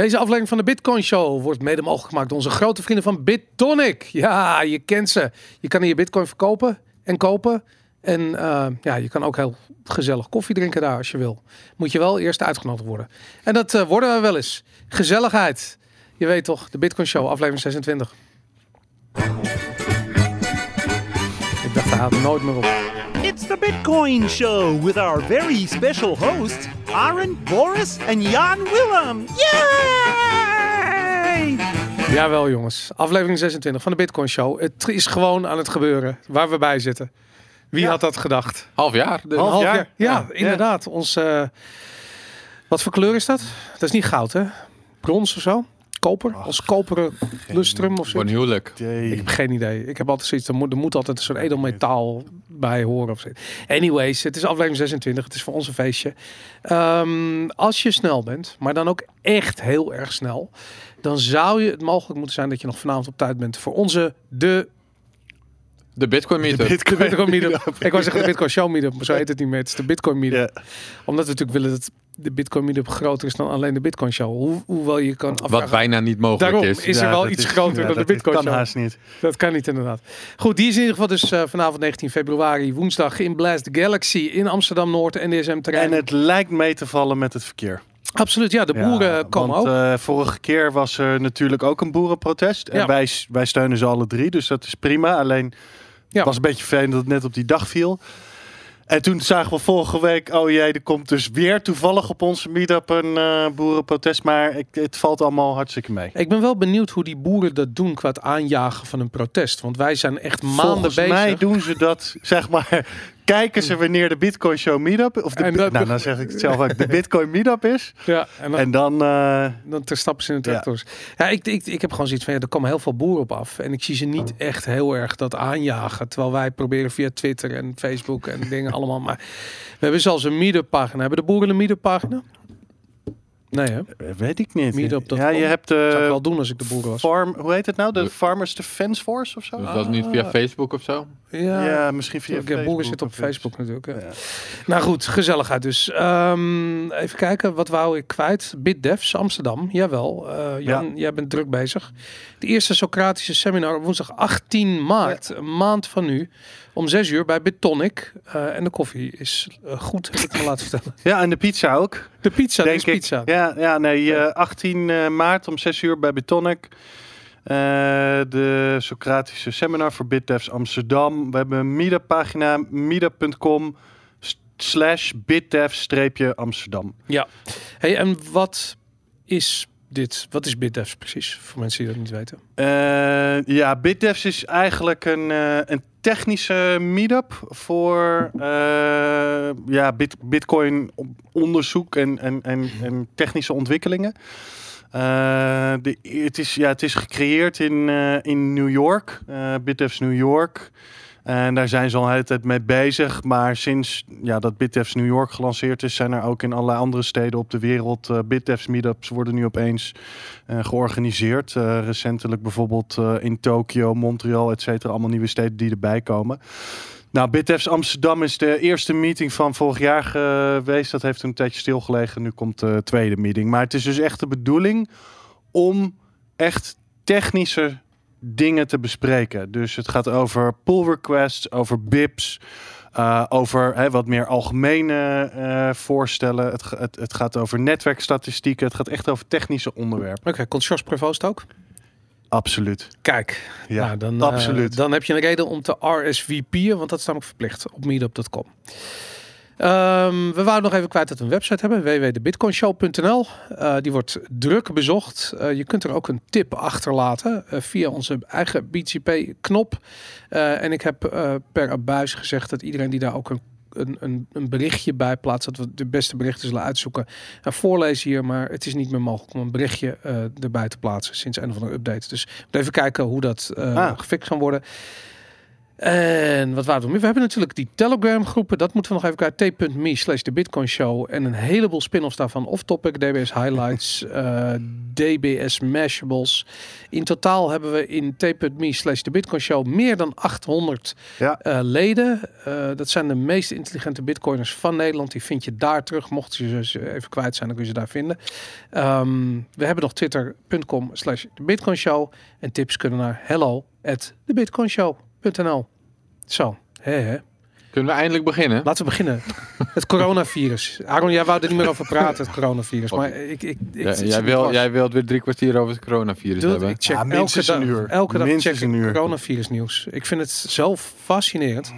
Deze aflevering van de Bitcoin Show wordt mede mogelijk gemaakt door onze grote vrienden van BitTonic. Ja, je kent ze. Je kan hier Bitcoin verkopen en kopen. En eh, ja, je kan ook heel gezellig koffie drinken daar als je wil. Moet je wel eerst uitgenodigd worden. En dat eh, worden we wel eens. Gezelligheid. Je weet toch, de Bitcoin Show, aflevering 26. Ik dacht, houdt er nooit meer op. It's the Bitcoin Show with our very special hosts, Aaron, Boris, and Jan Willem. Yay! Jawel jongens, aflevering 26 van de Bitcoin Show. Het is gewoon aan het gebeuren, waar we bij zitten. Wie had dat gedacht? Half jaar. Dus. Een half jaar. jaar. Ja, Ja. inderdaad. Ons, eh, wat voor kleur is dat? Dat is niet goud, hè? Brons of zo? Koper? Als koperen lustrum of zo? Een huwelijk. Ik heb geen idee. Ik heb altijd zoiets, er moet, er moet altijd soort edelmetaal bij horen of zo. Anyways, het is aflevering 26. Het is voor ons een feestje. Ehm, als je snel bent, maar dan ook echt heel erg snel, dan zou je het mogelijk moeten zijn dat je nog vanavond op tijd bent voor onze de De Bitcoin meetup. de Bitcoin Meetup. Ik wou zeggen de Bitcoin Show Meetup, maar zo heet het niet meer. Het is de Bitcoin Meetup. Ja. Omdat we natuurlijk willen dat de Bitcoin Meetup groter is dan alleen de Bitcoin Show. Hoe, hoewel je kan afvragen. Wat bijna niet mogelijk Daarom is. is er Ja, wel dat iets is- groter ja, dan de dat Bitcoin kan Show. haast niet. Dat kan niet inderdaad. Goed, die is in ieder geval dus eh, vanavond 19 februari, woensdag in Blast Galaxy in Amsterdam Noord NDSM terrein. En het lijkt mee te vallen met het verkeer. Absoluut, ja, de boeren Ja, komen want, ook. eh, vorige keer was er natuurlijk ook een boerenprotest. En Ja. wij, wij steunen ze alle drie, dus dat is prima. Alleen Ja. het was een beetje vervelend dat het net op die dag viel. En toen zagen we vorige week, oh jee, er komt dus weer toevallig op onze meetup een eh, boerenprotest. Maar ik, het valt allemaal hartstikke mee. Ik ben wel benieuwd hoe die boeren dat doen qua het aanjagen van een protest. Want wij zijn echt maanden Volgens bezig. mij doen ze dat, zeg maar, kijken ze wanneer de Bitcoin Show meetup, of de, dat- nou, dan zeg ik het zelf ook, de Bitcoin meetup is. Ja, en dan, En dan, eh, dan ter stappen ze in de tractors. Ja, ik, ik, ik heb gewoon zoiets van, ja, er komen heel veel boeren op af. En ik zie ze niet echt heel erg dat aanjagen. Terwijl wij proberen via Twitter en Facebook en dingen allemaal. Maar we hebben zelfs een meetup pagina. Hebben de boeren een meetup pagina? Nee hè? eh, weet ik niet. Meetup.com. Ja, je hebt Dat zou ik wel doen als ik de boeren was. farm, hoe heet het nou? De De- Farmers Defense Force of zo? Dus dat niet via Facebook of zo? Ja, Ja, misschien via Ja, Facebook. zitten op. Facebook natuurlijk. Ja. Nou goed, gezelligheid dus. Ehm, even kijken, wat wou ik kwijt? BitDevs Amsterdam, jawel. Eh, Jan, jij bent druk bezig. De eerste Socratische seminar op woensdag 18 maart, een maand van nu, om 6 uur bij Bitonic. Eh, en de koffie is eh, goed, heb ik me laten vertellen. Ja, en de pizza ook. De pizza, denk is ik. pizza. Ja, ja nee, eh, 18 eh, maart om 6 uur bij Bitonic. Eh, de Socratische Seminar voor BitDevs Amsterdam. We hebben een meetup pagina, meetup.com slash bitdev-amsterdam. Ja. Hey, en wat is dit? Wat is BitDevs precies? Voor mensen die dat niet weten. Eh, ja, BitDevs is eigenlijk een, eh, een technische meetup voor ja, bit, Bitcoin onderzoek en, en, en, en technische ontwikkelingen. Eh, de, het, is, ja, het is gecreëerd in, eh, in New York, eh BitDevs New York. En daar zijn ze al een hele tijd mee bezig. Maar sinds ja, dat New York gelanceerd is, zijn er ook in allerlei andere steden op de wereld BitDevs meetups worden nu opeens georganiseerd. Recentelijk bijvoorbeeld in Tokio, Montreal, et cetera. Allemaal nieuwe steden die erbij komen. Nou, BitDevs Amsterdam is de eerste meeting van vorig jaar geweest. Dat heeft een tijdje stilgelegen. Nu komt de tweede meeting. Maar het is dus echt de bedoeling om echt technische dingen te bespreken. Dus het gaat over pull requests, over BIPs, eh, over hè, wat meer algemene eh, voorstellen. Het, het, het gaat over netwerkstatistieken. Het gaat echt over technische onderwerpen. Oké, komt Jos Prevost ook? Absoluut. Kijk, Ja, nou, dan, eh, absoluut. dan heb je een reden om te RSVP'en, want dat is namelijk verplicht op meetup.com. Ehm, we wouden nog even kwijt dat we een website hebben, www.debitcoinshow.nl. Eh die wordt druk bezocht. Eh, je kunt er ook een tip achterlaten via onze eigen BTP-knop. Eh, en ik heb per abuis gezegd dat iedereen die daar ook een, een, een, een berichtje bij plaatst, dat we de beste berichten zullen uitzoeken en voorlezen hier. Maar het is niet meer mogelijk om een berichtje eh, erbij te plaatsen sinds een of andere update. Dus even kijken hoe dat Ah. gefixt kan worden. En wat waren we meer? We hebben natuurlijk die Telegram groepen. Dat moeten we nog even kijken. T.me slash de Bitcoin Show. En een heleboel spin-offs daarvan. Off-topic, DBS Highlights, eh, DBS Mashables. In totaal hebben we in T.me slash de Bitcoin Show meer dan 800 Ja. eh, leden. Eh, dat zijn de meest intelligente bitcoiners van Nederland. Die vind je daar terug. Mocht je ze even kwijt zijn, dan kun je ze daar vinden. Ehm, we hebben nog twitter.com slash de Bitcoin Show. En tips kunnen naar hello at thebitcoinshow.nl. Zo, hè hè. Kunnen we eindelijk beginnen? Laten we beginnen. Het coronavirus. Aaron, jij wou er niet meer over praten, het coronavirus. Maar ik... ik, ik Ja, ik zit jij, wil, jij wilt weer drie kwartier over het coronavirus Dude, hebben. ik check Ja, elke dag, uur. elke dag Minstens check ik een uur. coronavirus nieuws. Ik vind het zo fascinerend.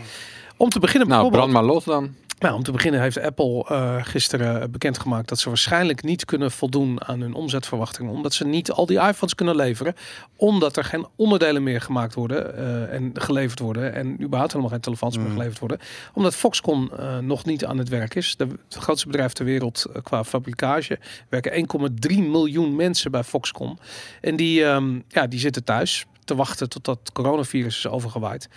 Om te beginnen Nou, brand maar los dan. Nou, om te beginnen heeft Apple eh, gisteren bekendgemaakt dat ze waarschijnlijk niet kunnen voldoen aan hun omzetverwachtingen. Omdat ze niet al die iPhones kunnen leveren. Omdat er geen onderdelen meer gemaakt worden eh, en geleverd worden. En überhaupt helemaal geen telefoons meer Mm. geleverd worden. Omdat Foxconn eh, nog niet aan het werk is. De, het grootste bedrijf ter wereld qua fabrikage. werken 1,3 miljoen mensen bij Foxconn. En die, ehm, ja, die zitten thuis te wachten totdat het coronavirus is overgewaaid.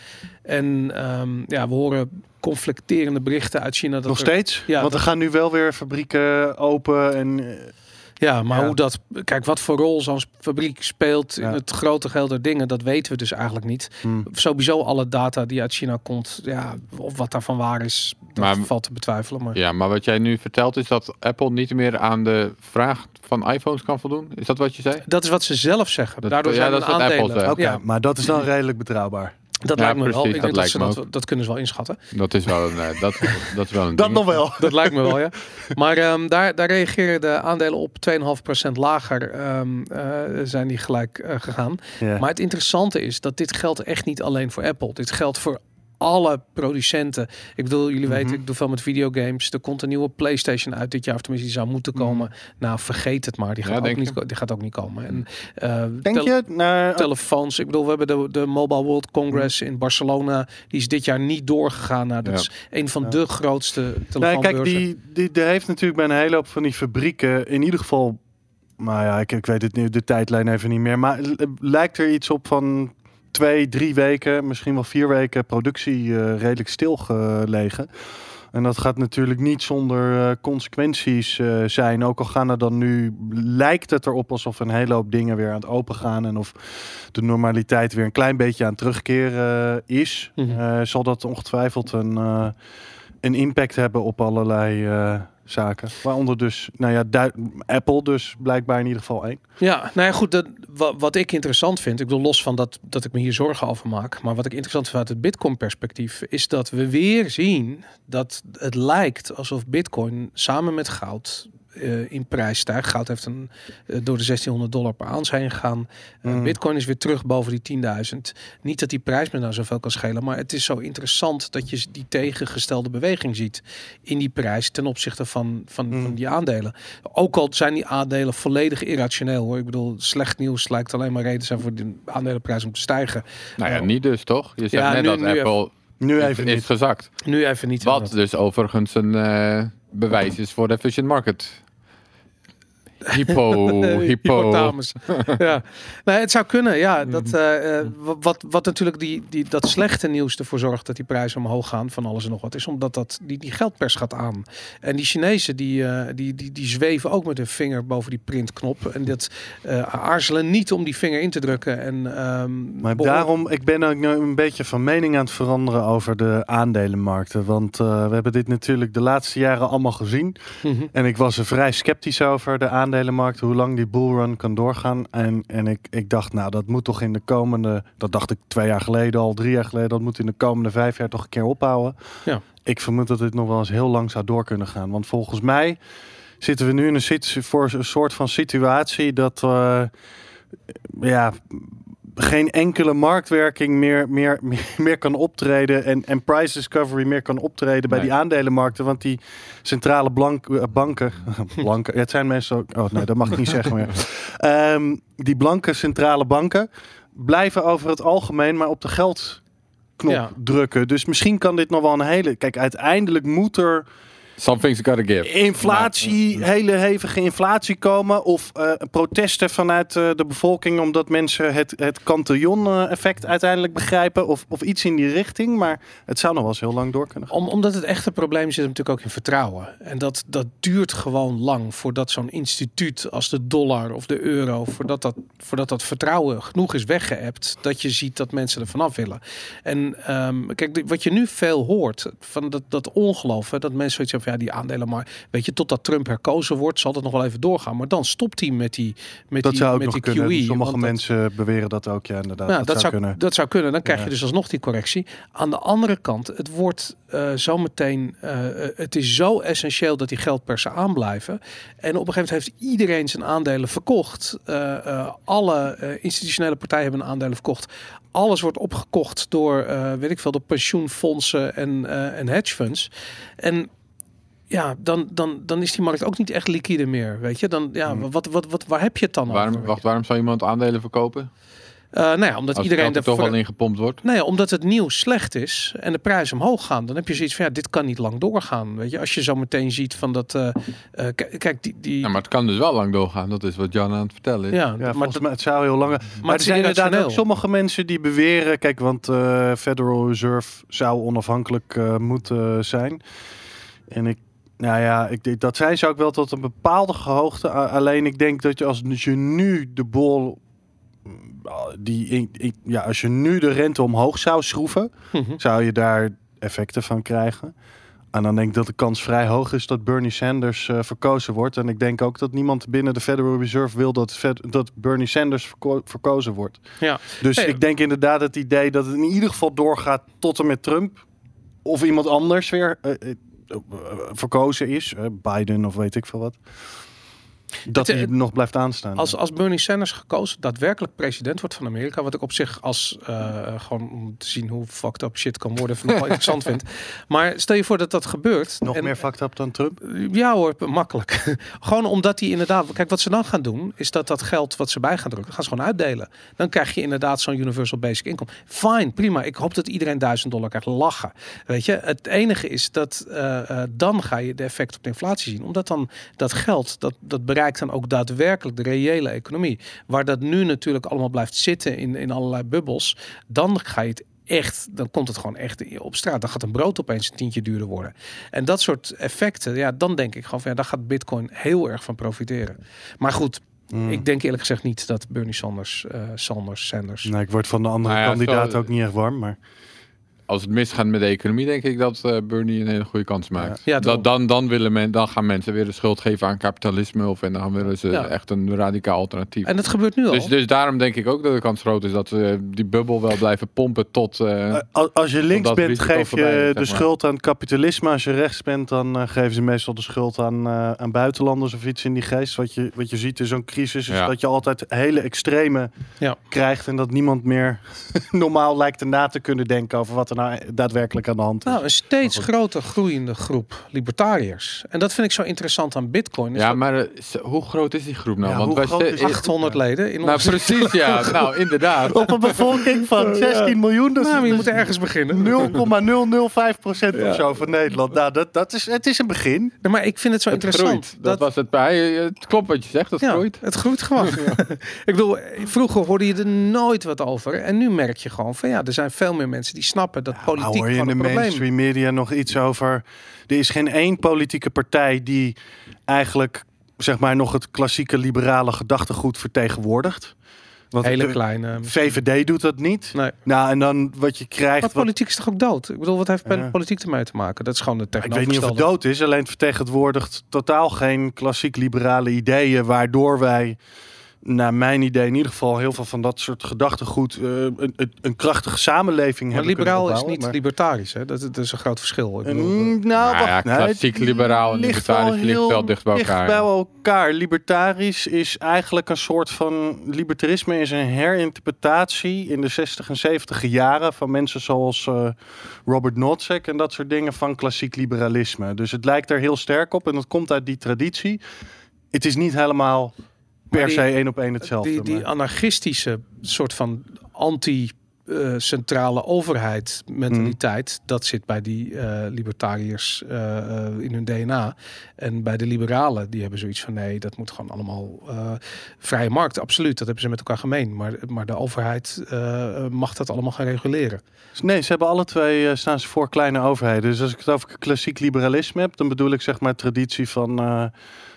En ehm, ja, we horen conflicterende berichten uit China. Dat Nog er- steeds? Ja, Want er gaan nu wel weer fabrieken open. En, eh, Ja, maar Ja. hoe dat... Kijk, wat voor rol zo'n fabriek speelt in Ja. het grote geheel der dingen, dat weten we dus eigenlijk niet. hmm. Sowieso alle data die uit China komt, ja, of wat daarvan waar is, dat Maar- valt te betwijfelen. Maar Ja, maar wat jij nu vertelt is dat Apple niet meer aan de vraag van iPhones kan voldoen. Is dat wat je zei? dat is wat ze zelf zeggen. Dat- Daardoor ja, zijn dat de is wat Apple aandelen. zegt. Oké, Ja, maar dat is dan redelijk betrouwbaar. Dat Ja, lijkt me wel. Ik dat denk dat, ze lijkt me dat, dat kunnen ze wel inschatten. Dat is wel een, eh, dat, dat is wel een Dat nog wel. Dat lijkt me wel, ja. Maar ehm, daar, daar reageren de aandelen op 2,5% lager ehm, eh, zijn die gelijk eh, gegaan. Ja. Maar het interessante is dat dit geldt echt niet alleen voor Apple. Dit geldt voor alle producenten. Ik bedoel, jullie weten, Mhm. ik doe veel met videogames. Er komt een nieuwe PlayStation uit dit jaar, of tenminste die zou moeten komen. Nou, vergeet het maar. Die Ja, gaat, ook niet, die gaat ook niet komen. En, eh, Denk tel- je? Nou, Telefoons. Ik bedoel, we hebben de, de Mobile World Congress in Barcelona. Die is dit jaar niet doorgegaan. Nou, dat Ja. is een van Ja. de grootste Nee, telefoonbeurzen. kijk, die, die, die heeft natuurlijk bij een hele hoop van die fabrieken in ieder geval. Nou ja, ik, ik weet het nu, de tijdlijn even niet meer. Maar lijkt er iets op van twee, drie weken, misschien wel vier weken productie eh, redelijk stilgelegen. En dat gaat natuurlijk niet zonder eh, consequenties eh, zijn. Ook al gaan er dan nu, lijkt het erop alsof een hele hoop dingen weer aan het open gaan. En of de normaliteit weer een klein beetje aan het terugkeren is. Mhm. zal dat ongetwijfeld een, een impact hebben op allerlei zaken. Waaronder dus, nou ja, Apple dus blijkbaar in ieder geval één. Ja, nou ja, goed. Dat, wat, ik interessant vind, ik bedoel los van dat, dat ik me hier zorgen over maak, maar wat ik interessant vind uit het Bitcoin-perspectief, is dat we weer zien dat het lijkt alsof Bitcoin samen met goud eh, in prijs stijgt. Goud heeft een, eh, door de 1600 dollar per ounce heen gegaan. Eh, Mm. Bitcoin is weer terug boven die 10.000. Niet dat die prijs me nou zoveel kan schelen, maar het is zo interessant dat je die tegengestelde beweging ziet in die prijs ten opzichte van, van, Mm. van die aandelen. Ook al zijn die aandelen volledig irrationeel hoor. Ik bedoel, slecht nieuws lijkt alleen maar reden zijn voor de aandelenprijs om te stijgen. Nou ja, Ja. niet dus toch? Je zegt Ja, net nu- dat nu Apple Nu is, even is niet. gezakt. Nu even niet. Wat dus overigens een eh, bewijs is voor de efficient market. Hypo, hypo. Hypothalamus. ja. Nee, het zou kunnen, ja. Dat, eh, eh, wa- wat, wat natuurlijk die, die, dat slechte nieuws ervoor zorgt dat die prijzen omhoog gaan van alles en nog wat, is omdat dat, die, die geldpers gaat aan. En die Chinezen die, eh, die, die, die zweven ook met hun vinger boven die printknop. En dat eh, aarzelen niet om die vinger in te drukken. En, ehm, Maar behoor- daarom, ik ben ook nu een beetje van mening aan het veranderen over de aandelenmarkten. Want eh, we hebben dit natuurlijk de laatste jaren allemaal gezien. Mhm. En ik was er vrij sceptisch over de aandelenmarkt, hoe lang die bullrun kan doorgaan. En, en ik, ik dacht, nou, dat moet toch in de komende, dat dacht ik twee jaar geleden al, drie jaar geleden, dat moet in de komende vijf jaar toch een keer ophouden. Ja. Ik vermoed dat dit nog wel eens heel lang zou door kunnen gaan. Want volgens mij zitten we nu in een, voor een soort van situatie dat eh, ja, geen enkele marktwerking meer, meer, meer, meer kan optreden en, en price discovery meer kan optreden bij Nee. die aandelenmarkten. Want die centrale blank, eh, banken, ja, het zijn mensen ook, oh nee, dat mag ik niet zeggen meer. Ehm, die blanke centrale banken blijven over het algemeen maar op de geldknop Ja. drukken. Dus misschien kan dit nog wel een hele, kijk, uiteindelijk moet er Some things you gotta give. inflatie, hele hevige inflatie komen. Of eh, protesten vanuit eh, de bevolking omdat mensen het, het Cantillon-effect uiteindelijk begrijpen. Of, of iets in die richting. Maar het zou nog wel eens heel lang door kunnen gaan. Om, omdat het echte probleem zit natuurlijk ook in vertrouwen. En dat, dat duurt gewoon lang voordat zo'n instituut als de dollar of de euro, voordat dat, voordat dat vertrouwen genoeg is weggeëpt, dat je ziet dat mensen er vanaf willen. En ehm, kijk, wat je nu veel hoort van dat, dat ongeloof, hè, dat mensen zoiets hebben ja, die aandelen maar, weet je, totdat Trump herkozen wordt, zal dat nog wel even doorgaan. Maar dan stopt hij met die, met Dat die, zou ook met nog die kunnen. QE. Sommige want dat- mensen beweren dat ook. Ja, inderdaad. nou, dat, zou kunnen. Dat zou kunnen. Dan krijg je dus alsnog die correctie. Aan de andere kant, het wordt eh zometeen. eh, eh, het is zo essentieel dat die geldpersen aanblijven. En op een gegeven moment heeft iedereen zijn aandelen verkocht. Alle institutionele partijen hebben aandelen verkocht. Alles wordt opgekocht door, weet ik veel, de pensioenfondsen en, eh en hedge funds. En ja, dan, dan, dan is die markt ook niet echt liquide meer. Weet je, dan ja, Hmm. wat, wat, wat, waar heb je het dan Waarom, over? wacht, waarom zou iemand aandelen verkopen? Eh, nou ja, omdat Als iedereen er toch ervoor- al in gepompt wordt. Nee, omdat het nieuws slecht is en de prijzen omhoog gaan, dan heb je zoiets van ja, dit kan niet lang doorgaan. Weet je, als je zo meteen ziet van dat, eh, eh, k- kijk, die, die Ja, maar het kan dus wel lang doorgaan. Dat is wat Jan aan het vertellen is. ja, Ja, maar volgens dat- mij, het zou heel lang. Maar, er zijn inderdaad ook sommige mensen die beweren. Kijk, want eh Federal Reserve zou onafhankelijk eh, moeten zijn. En ik, nou ja, ik, dat zijn ze ook wel tot een bepaalde hoogte. Alleen ik denk dat je als je nu de bol. mm, Die, ja, als je nu de rente omhoog zou schroeven, Mhm. zou je daar effecten van krijgen. En dan denk ik dat de kans vrij hoog is dat Bernie Sanders eh, verkozen wordt. En ik denk ook dat niemand binnen de Federal Reserve wil dat, dat Bernie Sanders verko- verkozen wordt. ja. Dus ik denk inderdaad het idee dat het in ieder geval doorgaat tot en met Trump. Of iemand anders weer eh, eh, eh, verkozen is. eh, Biden of weet ik veel wat. Dat Het- hij nog blijft aanstaan. Als, als Bernie Sanders gekozen daadwerkelijk president wordt van Amerika, wat ik op zich als eh, gewoon om te zien hoe fucked up shit kan worden, wel interessant vind. Maar stel je voor dat dat gebeurt. nog en- meer fucked up dan Trump? Ja hoor, makkelijk. gewoon omdat die inderdaad... Kijk, wat ze dan gaan doen, is dat dat geld wat ze bij gaan drukken, gaan ze gewoon uitdelen. Dan krijg je inderdaad zo'n universal basic income. Fine, prima. Ik hoop dat iedereen 1000 dollar krijgt. Lachen. Weet je, het enige is dat eh, eh, dan ga je de effect op de inflatie zien. Omdat dan dat geld, dat, dat dan ook daadwerkelijk de reële economie. Waar dat nu natuurlijk allemaal blijft zitten in, in allerlei bubbels. Dan ga je het echt, dan komt het gewoon echt op straat. Dan gaat een brood opeens een tientje duurder worden. En dat soort effecten, ja, dan denk ik gewoon van ja, daar gaat Bitcoin heel erg van profiteren. Maar goed, Hmm. ik denk eerlijk gezegd niet dat Bernie Sanders, eh, Sanders, Sanders. Nee, ik word van de andere Nou ja, kandidaat ook niet echt warm. Maar Als het misgaat met de economie, denk ik dat eh, Bernie een hele goede kans maakt. Ja, dat, dan, dan, willen men, dan gaan mensen weer de schuld geven aan kapitalisme. Of en dan willen ze Ja. echt een radicaal alternatief. En dat gebeurt nu al. Dus, dus daarom denk ik ook dat de kans groot is dat ze die bubbel wel blijven pompen tot... eh, Eh, al- als je links bent, geef je voorbij de maar. schuld aan kapitalisme. Als je rechts bent, dan geven ze meestal de schuld aan, eh, aan buitenlanders of iets in die geest. Wat je, wat je ziet in zo'n crisis is Ja. dat je altijd hele extreme Ja. krijgt. En dat niemand meer normaal lijkt er na te kunnen denken over wat er nou daadwerkelijk aan de hand is. Nou, een steeds groter groeiende groep libertariërs. En dat vind ik zo interessant aan Bitcoin. Is ja, dat maar eh, hoe groot is die groep nou? Ja, Want hoe wij groot is die 800 leden in Nou, onze... precies, ja. nou, inderdaad. Op een bevolking van 16 miljoen, dat is Nou, je dus moet ergens beginnen. 0,005 procent of zo van Nederland. Nou, dat, dat is, het is een begin. Nee, maar ik vind het zo Het interessant. groeit. Dat, was het bij. Het klopt wat je zegt, het ja, groeit. Het groeit gewoon. ik bedoel, vroeger hoorde je er nooit wat over. En nu merk je gewoon van ja, er zijn veel meer mensen die snappen dat politiek hoor je in de probleem mainstream media nog iets over... Er is geen één politieke partij die eigenlijk zeg maar nog het klassieke liberale gedachtegoed vertegenwoordigt. Want Hele kleine. VVD doet dat niet. Nee. Nou, en dan wat je krijgt... Maar wat- politiek is toch ook dood? Ik bedoel, wat heeft Ja. politiek ermee te maken? Dat is gewoon de ik weet niet of het dood is, alleen het vertegenwoordigt totaal geen klassiek liberale ideeën, waardoor wij, naar mijn idee in ieder geval, heel veel van dat soort gedachtegoed, eh, een, een, een krachtige samenleving Maar hebben liberaal is niet Maar- libertarisch. Hè? Dat, dat is een groot verschil. Ik bedoel, Mm, nou, Nou wacht, ja, nee, klassiek liberaal en ligt libertarisch ligt heel wel dicht bij elkaar, ja. elkaar. Libertarisch is eigenlijk een soort van... Libertarisme is een herinterpretatie in de 60 en 70 jaren... van mensen zoals eh, Robert Nozick en dat soort dingen van klassiek liberalisme. Dus het lijkt er heel sterk op en dat komt uit die traditie. Het is niet helemaal per die- se één op één hetzelfde. die, die maar- anarchistische soort van anti eh, centrale overheid mentaliteit, dat zit bij die eh, libertariërs eh, eh, in hun DNA. En bij de liberalen, die hebben zoiets van nee, dat moet gewoon allemaal vrije markt. Absoluut, dat hebben ze met elkaar gemeen. Maar, maar de overheid mag dat allemaal gaan reguleren. Nee, ze hebben alle twee staan ze voor kleine overheden. Dus als ik het over klassiek liberalisme heb, dan bedoel ik zeg maar traditie van,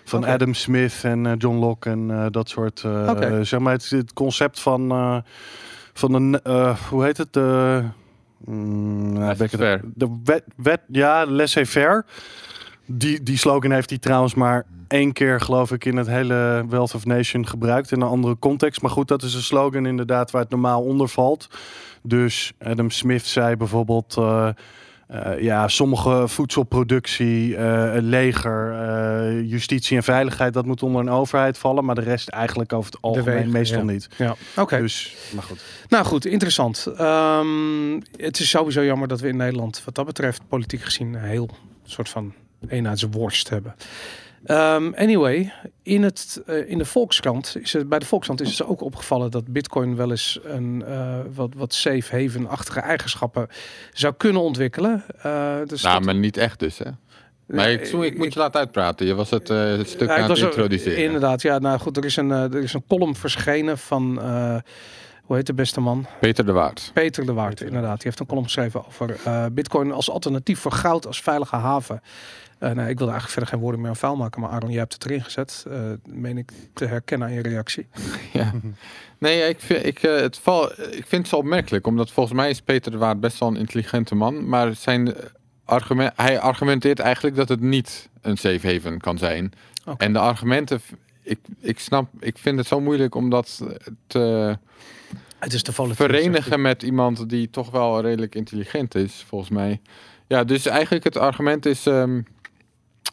van. Adam Smith en eh, John Locke en eh, dat soort. eh. Zeg maar het, het concept van, van een, hoe heet het? De, mm, nou, het- Laissez-faire. de wet, wet, ja, laissez-faire. Die, die slogan heeft hij trouwens maar één keer, geloof ik, in het hele Wealth of Nation gebruikt. In een andere context. Maar goed, dat is een slogan inderdaad waar het normaal onder valt. Dus Adam Smith zei bijvoorbeeld... eh, ja, sommige voedselproductie, een leger, eh, justitie en veiligheid, dat moet onder een overheid vallen. Maar de rest eigenlijk over het algemeen wegen, meestal ja. niet. Ja, oké. Dus, maar goed. Nou goed, interessant. Ehm, het is sowieso jammer dat we in Nederland, wat dat betreft, politiek gezien, een heel soort van eenheidsworst hebben. Ehm, anyway, in, het, eh, in de Volkskrant is het, bij de Volkskrant is het ook opgevallen dat Bitcoin wel eens een eh, wat, wat safe haven-achtige eigenschappen zou kunnen ontwikkelen. Eh, dus Nou, dat- maar niet echt dus, hè? Maar ik, ik moet je laten uitpraten. Je was het, eh, het stuk Ja, aan het was er- introduceren. Inderdaad, ja. Nou goed, er is een, er is een column verschenen van, eh, hoe heet de beste man? Peter de Waard. Peter de Waard, inderdaad. Die heeft een column geschreven over eh, Bitcoin als alternatief voor goud als veilige haven. Eh, nou, ik wilde eigenlijk verder geen woorden meer aan vuil maken, maar Aaron, jij hebt het erin gezet. Eh meen ik te herkennen aan je reactie. Ja. Nee, ik vind, ik, eh, het val, ik vind het zo opmerkelijk, omdat volgens mij is Peter de Waard best wel een intelligente man, maar zijn argument, hij argumenteert eigenlijk dat het niet een safe haven kan zijn. En de argumenten, ik, ik snap, ik vind het zo moeilijk om dat te Het is volatiel. verenigen met iemand die toch wel redelijk intelligent is, volgens mij. Ja, dus eigenlijk het argument is, ehm,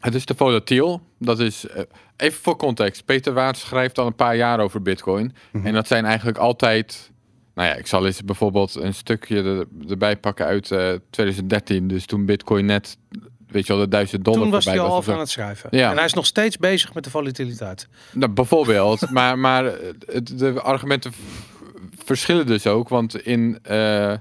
het is te volatiel. Dat is, eh, even voor context, Peter Waard schrijft al een paar jaar over bitcoin. En dat zijn eigenlijk altijd, nou ja, ik zal eens bijvoorbeeld een stukje er- erbij pakken uit eh, 2013. Dus toen bitcoin net, weet je wel, de 1000 dollar Toen was hij al aan het schrijven. Ja. En hij is nog steeds bezig met de volatiliteit. Nou, bijvoorbeeld, maar, maar het, de argumenten verschillen dus ook. Want in eh,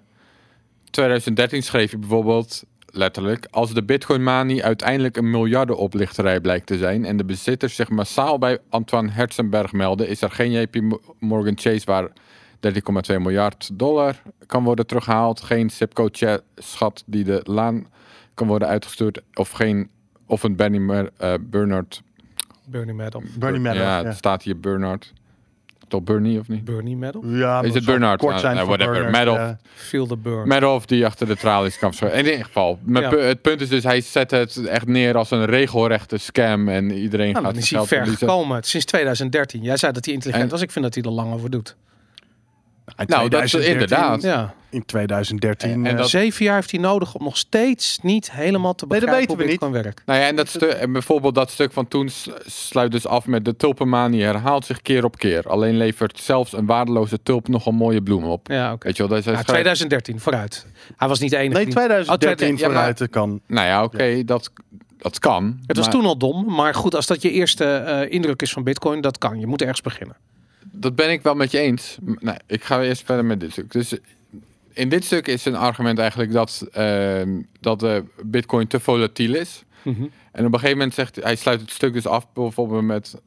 2013 schreef je bijvoorbeeld letterlijk... als de Bitcoin Manie uiteindelijk een miljardenoplichterij blijkt te zijn... en de bezitters zich massaal bij Antoine Herzenberg melden... is er geen JP Morgan Chase waar 13,2 miljard dollar kan worden teruggehaald... geen Sipco Cha- schat die de laan kan worden uitgestuurd... of, geen, of een Benny Mer- eh, Bernard Bernie Madoff. Bernie Madoff. ja, ja. het staat hier Bernard. Toch Bernie of niet? Bernie Madoff? Ja, Is het Bernard? Kort Nou, zijn nou, whatever. Bernard. Feel the burn. Madoff die achter de tralies kan verschuiven. In ieder geval, mijn Ja. pu- het punt is dus, hij zet het echt neer als een regelrechte scam en iedereen nou, gaat dan is hij ver verliezen. gekomen. Sinds 2013. Jij zei dat hij intelligent En- was. Ik vind dat hij er lang over doet. In Nou, dat is 2013 inderdaad. Ja. In 2013. En eh, dat- Zeven jaar heeft hij nodig om nog steeds niet helemaal te Nee, dat begrijpen weten we hoe Bitcoin werkt. Nou ja, en, dat en bijvoorbeeld dat stuk van toen sluit dus af met de tulpenmanie herhaalt zich keer op keer. Alleen levert zelfs een waardeloze tulp nogal mooie bloemen op. Ja, oké. Weet je wel, dat is hij Ja, schrijft- 2013, vooruit. Hij was niet de enige. nee, die- 2013 Oh, tweede- ja, maar vooruit. kan. Nou ja, oké, dat, dat kan. Het was maar- toen al dom, maar goed, als dat je eerste eh, indruk is van Bitcoin, dat kan. Je moet ergens beginnen. Dat ben ik wel met je eens. Nee, ik ga eerst verder met dit stuk. Dus in dit stuk is een argument eigenlijk dat, ehm, dat de bitcoin te volatiel is. Mhm. En op een gegeven moment zegt hij, sluit het stuk dus af bijvoorbeeld met...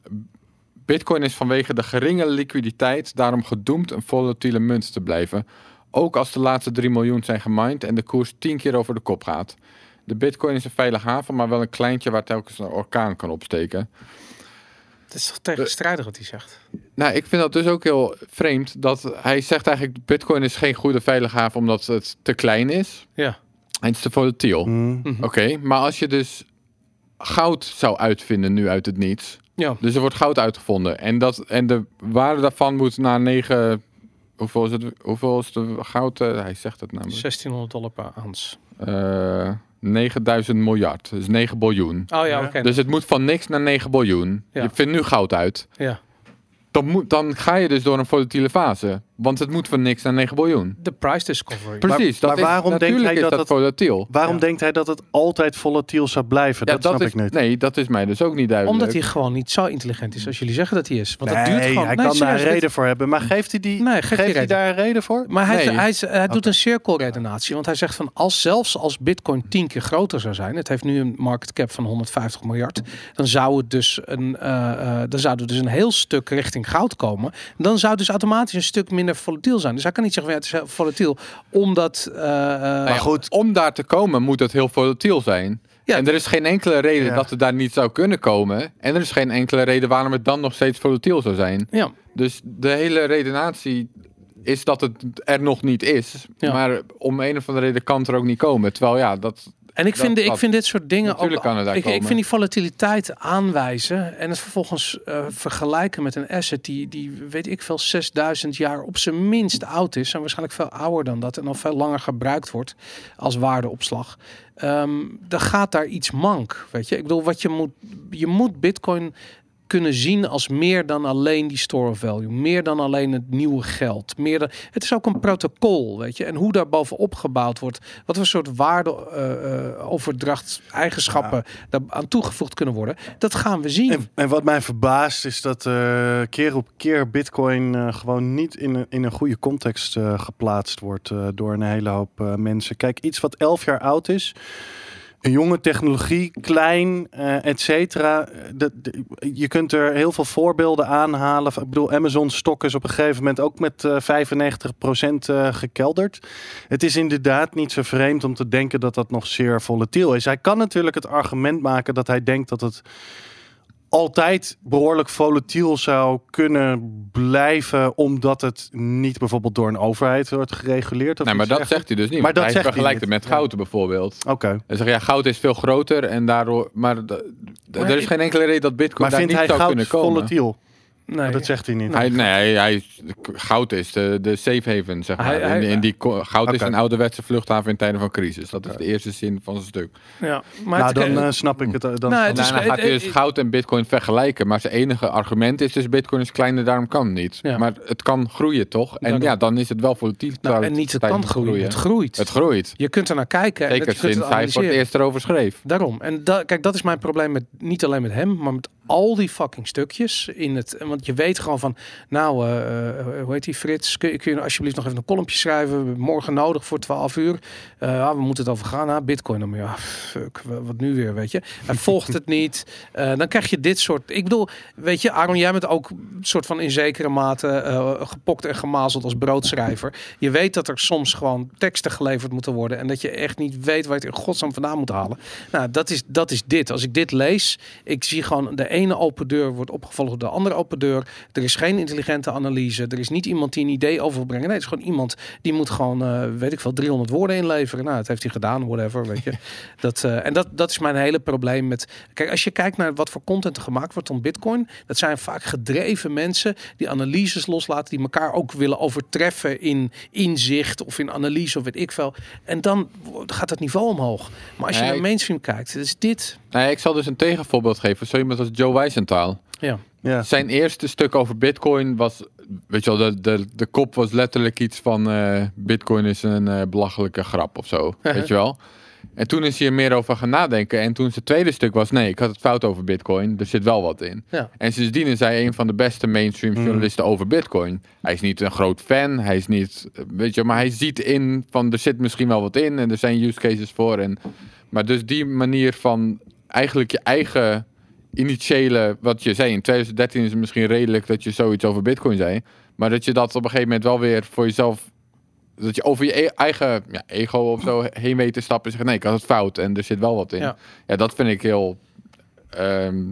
Bitcoin is vanwege de geringe liquiditeit daarom gedoemd een volatiele munt te blijven. Ook als de laatste 3 miljoen zijn gemined en de koers 10 keer over de kop gaat. De bitcoin is een veilige haven, maar wel een kleintje waar telkens een orkaan kan opsteken. Het is toch tegenstrijdig wat hij zegt. Nou, ik vind dat dus ook heel vreemd. Dat hij zegt eigenlijk, bitcoin is geen goede veilige haven omdat het te klein is. Ja. En het is te volatiel. Mm. Mhm. Oké, maar als je dus goud zou uitvinden nu uit het niets. Ja. Dus er wordt goud uitgevonden. En, dat, en de waarde daarvan moet naar 9... Hoeveel is, het, hoeveel is de goud? eh, hij zegt het namelijk. 1600 dollar per ounce. Eh 9000 miljard. Dus 9 biljoen. Oh ja, Ja. oké. Dus het moet van niks naar 9 biljoen. Ja. Je vindt nu goud uit. Ja. Dan, moet, dan ga je dus door een volatiele fase. Want het moet van niks naar 9 biljoen. De price discovery. Precies, maar dat is, waarom denkt natuurlijk hij is dat dat het- volatiel. Waarom Ja. denkt hij dat het altijd volatiel zou blijven? Ja, dat, snap is, ik niet. Nee, dat is mij dus ook niet duidelijk. Omdat hij gewoon niet zo intelligent is als jullie zeggen dat hij is. Want dat nee, duurt gewoon. hij nee, kan daar een reden voor hebben. Maar geeft hij, die, Nee, geeft hij daar een reden voor? Maar hij, Nee. hij, hij doet een cirkelredenatie. Want hij zegt van als zelfs als Bitcoin tien keer groter zou zijn. Het heeft nu een market cap van 150 miljard. Dan zou het dus een, eh, eh, dan zou er dus een heel stuk richting goud komen. Dan zou het dus automatisch een stuk minder volatiel zijn. Dus hij kan niet zeggen van ja, het is volatiel. Omdat. eh, eh, Nou ja, goed. Om daar te komen moet het heel volatiel zijn. Ja. En er is geen enkele reden Ja. dat het daar niet zou kunnen komen. En er is geen enkele reden waarom het dan nog steeds volatiel zou zijn. ja. Dus de hele redenatie is dat het er nog niet is. Ja. Maar om een of andere reden kan het er ook niet komen. Terwijl ja, dat... En ik vind, Dat- ik vind dit soort dingen ook. kan het daar ik, ik vind die volatiliteit aanwijzen en het vervolgens eh, vergelijken met een asset die, die, weet ik veel, 6000 jaar op zijn minst oud is. En waarschijnlijk veel ouder dan dat. En al veel langer gebruikt wordt als waardeopslag. Ehm, dan gaat daar iets mank. Weet je, ik bedoel, wat je moet, je moet Bitcoin kunnen zien als meer dan alleen die store of value. Meer dan alleen het nieuwe geld. Meer dan, het is ook een protocol, weet je. En hoe daar bovenop gebouwd wordt. Wat voor soort waardeoverdracht eigenschappen daar aan toegevoegd kunnen worden. Dat gaan we zien. En, en wat mij verbaast is dat eh, keer op keer Bitcoin eh, gewoon niet in een, in een goede context eh, geplaatst wordt eh, door een hele hoop eh, mensen. Kijk, iets wat elf jaar oud is. Een jonge technologie, klein, eh et cetera. Eh, Je kunt er heel veel voorbeelden aanhalen. Ik bedoel, Amazon stok is op een gegeven moment ook met eh 95% eh, gekelderd. Het is inderdaad niet zo vreemd om te denken dat dat nog zeer volatiel is. Hij kan natuurlijk het argument maken dat hij denkt dat het altijd behoorlijk volatiel zou kunnen blijven, omdat het niet bijvoorbeeld door een overheid wordt gereguleerd. Of Nee, maar dat zegt hij dus niet. Maar dat hij zegt hij vergelijkt het met goud bijvoorbeeld. Oké. Hij zegt ja, goud is veel groter en daardoor... Maar, er is geen enkele reden dat bitcoin Maar daar vindt niet hij zou goud kunnen komen. volatiel? Nee. Dat zegt hij niet. Hij, nee, hij, hij- goud is de, de safe haven, zeg maar. Hij- hij- in, in die, ko- goud is Oké. een ouderwetse vluchthaven in tijden van crisis. Dat is de eerste zin van zijn stuk. ja, maar nou, het- dan eh, snap ik het. eh, Dan Nou, is- daarna gaat hij dus eh, goud en bitcoin vergelijken. Maar zijn enige argument is dus bitcoin is kleiner, daarom kan het niet. Ja. Maar het kan groeien, toch? En Daarom. ja, dan is het wel volatiel. nou, en niet het kan groeien. Het groeit. Het groeit. je kunt er naar kijken. en Zeker dat- je kunt sinds het hij voor het analyseren. eerst erover schreef. Daarom. En da, kijk, dat is mijn probleem met niet alleen met hem, maar met al die fucking stukjes in het. Want je weet gewoon van, nou, eh, hoe heet die Frits? Kun, je- kun je alsjeblieft nog even een kolompje schrijven? Morgen nodig voor 12 uur. Ah, we moeten het over gaan. Ah, Bitcoin. Dan ja, fuck, wa- wat nu weer, weet je? Hij volgt het niet. Dan krijg je dit soort. Ik bedoel, weet je, Aaron, jij bent ook soort van in zekere mate gepokt en gemazeld als broodschrijver. Je weet dat er soms gewoon teksten geleverd moeten worden en dat je echt niet weet waar je het in godsnaam vandaan moet halen. Nou, dat is, dat is dit. Als ik dit lees, ik zie gewoon de ene open deur wordt opgevolgd door de andere open deur. Er is geen intelligente analyse. Er is niet iemand die een idee over wil brengen. Nee, het is gewoon iemand die moet gewoon, eh, weet ik veel, 300 woorden inleveren. Nou, dat heeft hij gedaan, whatever, weet je. Dat, eh, en dat, dat is mijn hele probleem met... Kijk, als je kijkt naar wat voor content er gemaakt wordt om Bitcoin, dat zijn vaak gedreven mensen die analyses loslaten, die elkaar ook willen overtreffen in inzicht of in analyse of weet ik veel. En dan gaat het niveau omhoog. Maar als je Nee, naar mainstream kijkt, is dit... Nee, ik zal dus een tegenvoorbeeld geven. Zo iemand als Joe Weisenthal. Ja. Ja. Zijn eerste stuk over bitcoin was... Weet je wel, de, de, de kop was letterlijk iets van... eh, bitcoin is een eh, belachelijke grap of zo. weet je wel? En toen is hij er meer over gaan nadenken. En toen zijn tweede stuk was... Nee, ik had het fout over bitcoin. Er zit wel wat in. Ja. En sindsdien is hij een van de beste mainstream journalisten over bitcoin. Hij is niet een groot fan. Hij is niet... Weet je, maar hij ziet in van... Er zit misschien wel wat in. En er zijn use cases voor. En, maar dus die manier van... Eigenlijk je eigen initiële... Wat je zei, in 2013 is het misschien redelijk... Dat je zoiets over bitcoin zei. Maar dat je dat op een gegeven moment wel weer voor jezelf... Dat je over je e- eigen ja, ego of zo heen weet te stappen en zeggen... Nee, ik had het fout en er zit wel wat in. Ja. Ja, dat vind ik heel ehm,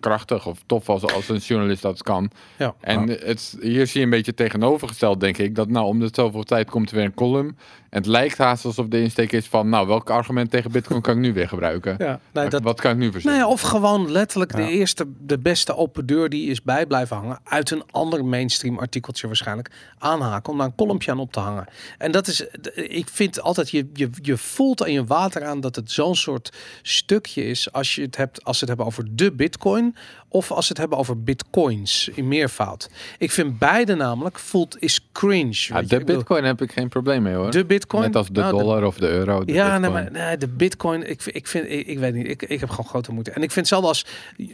krachtig of tof als, als een journalist dat kan. Ja. En het, hier zie je een beetje tegenovergesteld, denk ik. Dat nou, om de zoveel tijd komt er weer een column. En het lijkt haast alsof de insteek is van... Nou, welk argument tegen bitcoin kan ik nu weer gebruiken? Ja, nee, Wat- dat, Wat kan ik nu Nou verzinnen? ja, of gewoon letterlijk Ja. de eerste, de beste open deur die is bij blijven hangen. Uit een ander mainstream artikeltje waarschijnlijk aanhaken. Om daar een kolompje aan op te hangen. En dat is, ik vind altijd, je, je, je voelt aan je water aan dat het zo'n soort stukje is. Als je het hebt, als het hebben over de bitcoin. Bitcoin of als ze het hebben over bitcoins in meervoud. Ik vind beide namelijk voelt is cringe. Ja, je. de bitcoin heb ik geen probleem mee hoor. de bitcoin. Net als de Nou, de- dollar of de euro. de ja, nee, maar nee, de bitcoin, ik, ik vind, ik, ik weet niet, ik, ik heb gewoon grote moeite. En ik vind hetzelfde als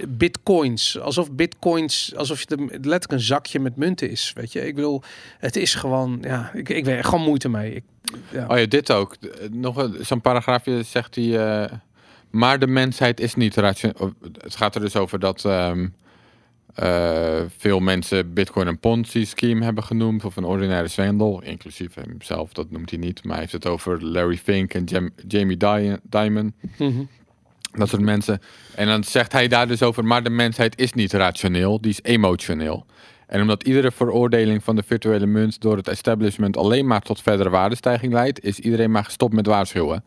bitcoins, alsof bitcoins, alsof je de, letterlijk een zakje met munten is, weet je. Ik bedoel, het is gewoon, ja, ik, ik weet gewoon moeite mee. Ik, ja. Oh ja, dit ook. Nog een- zo'n paragraafje zegt hij... eh, maar de mensheid is niet rationeel. Het gaat er dus over dat ehm, eh, veel mensen Bitcoin een Ponzi-scheme hebben genoemd. Of een ordinaire zwendel. Inclusief hemzelf, dat noemt hij niet. Maar hij heeft het over Larry Fink en Jam- Jamie Di- Dimon. Mhm. Dat soort mensen. En dan zegt hij daar dus over, maar de mensheid is niet rationeel, die is emotioneel. En omdat iedere veroordeling van de virtuele munt door het establishment alleen maar tot verdere waardestijging leidt, is iedereen maar gestopt met waarschuwen.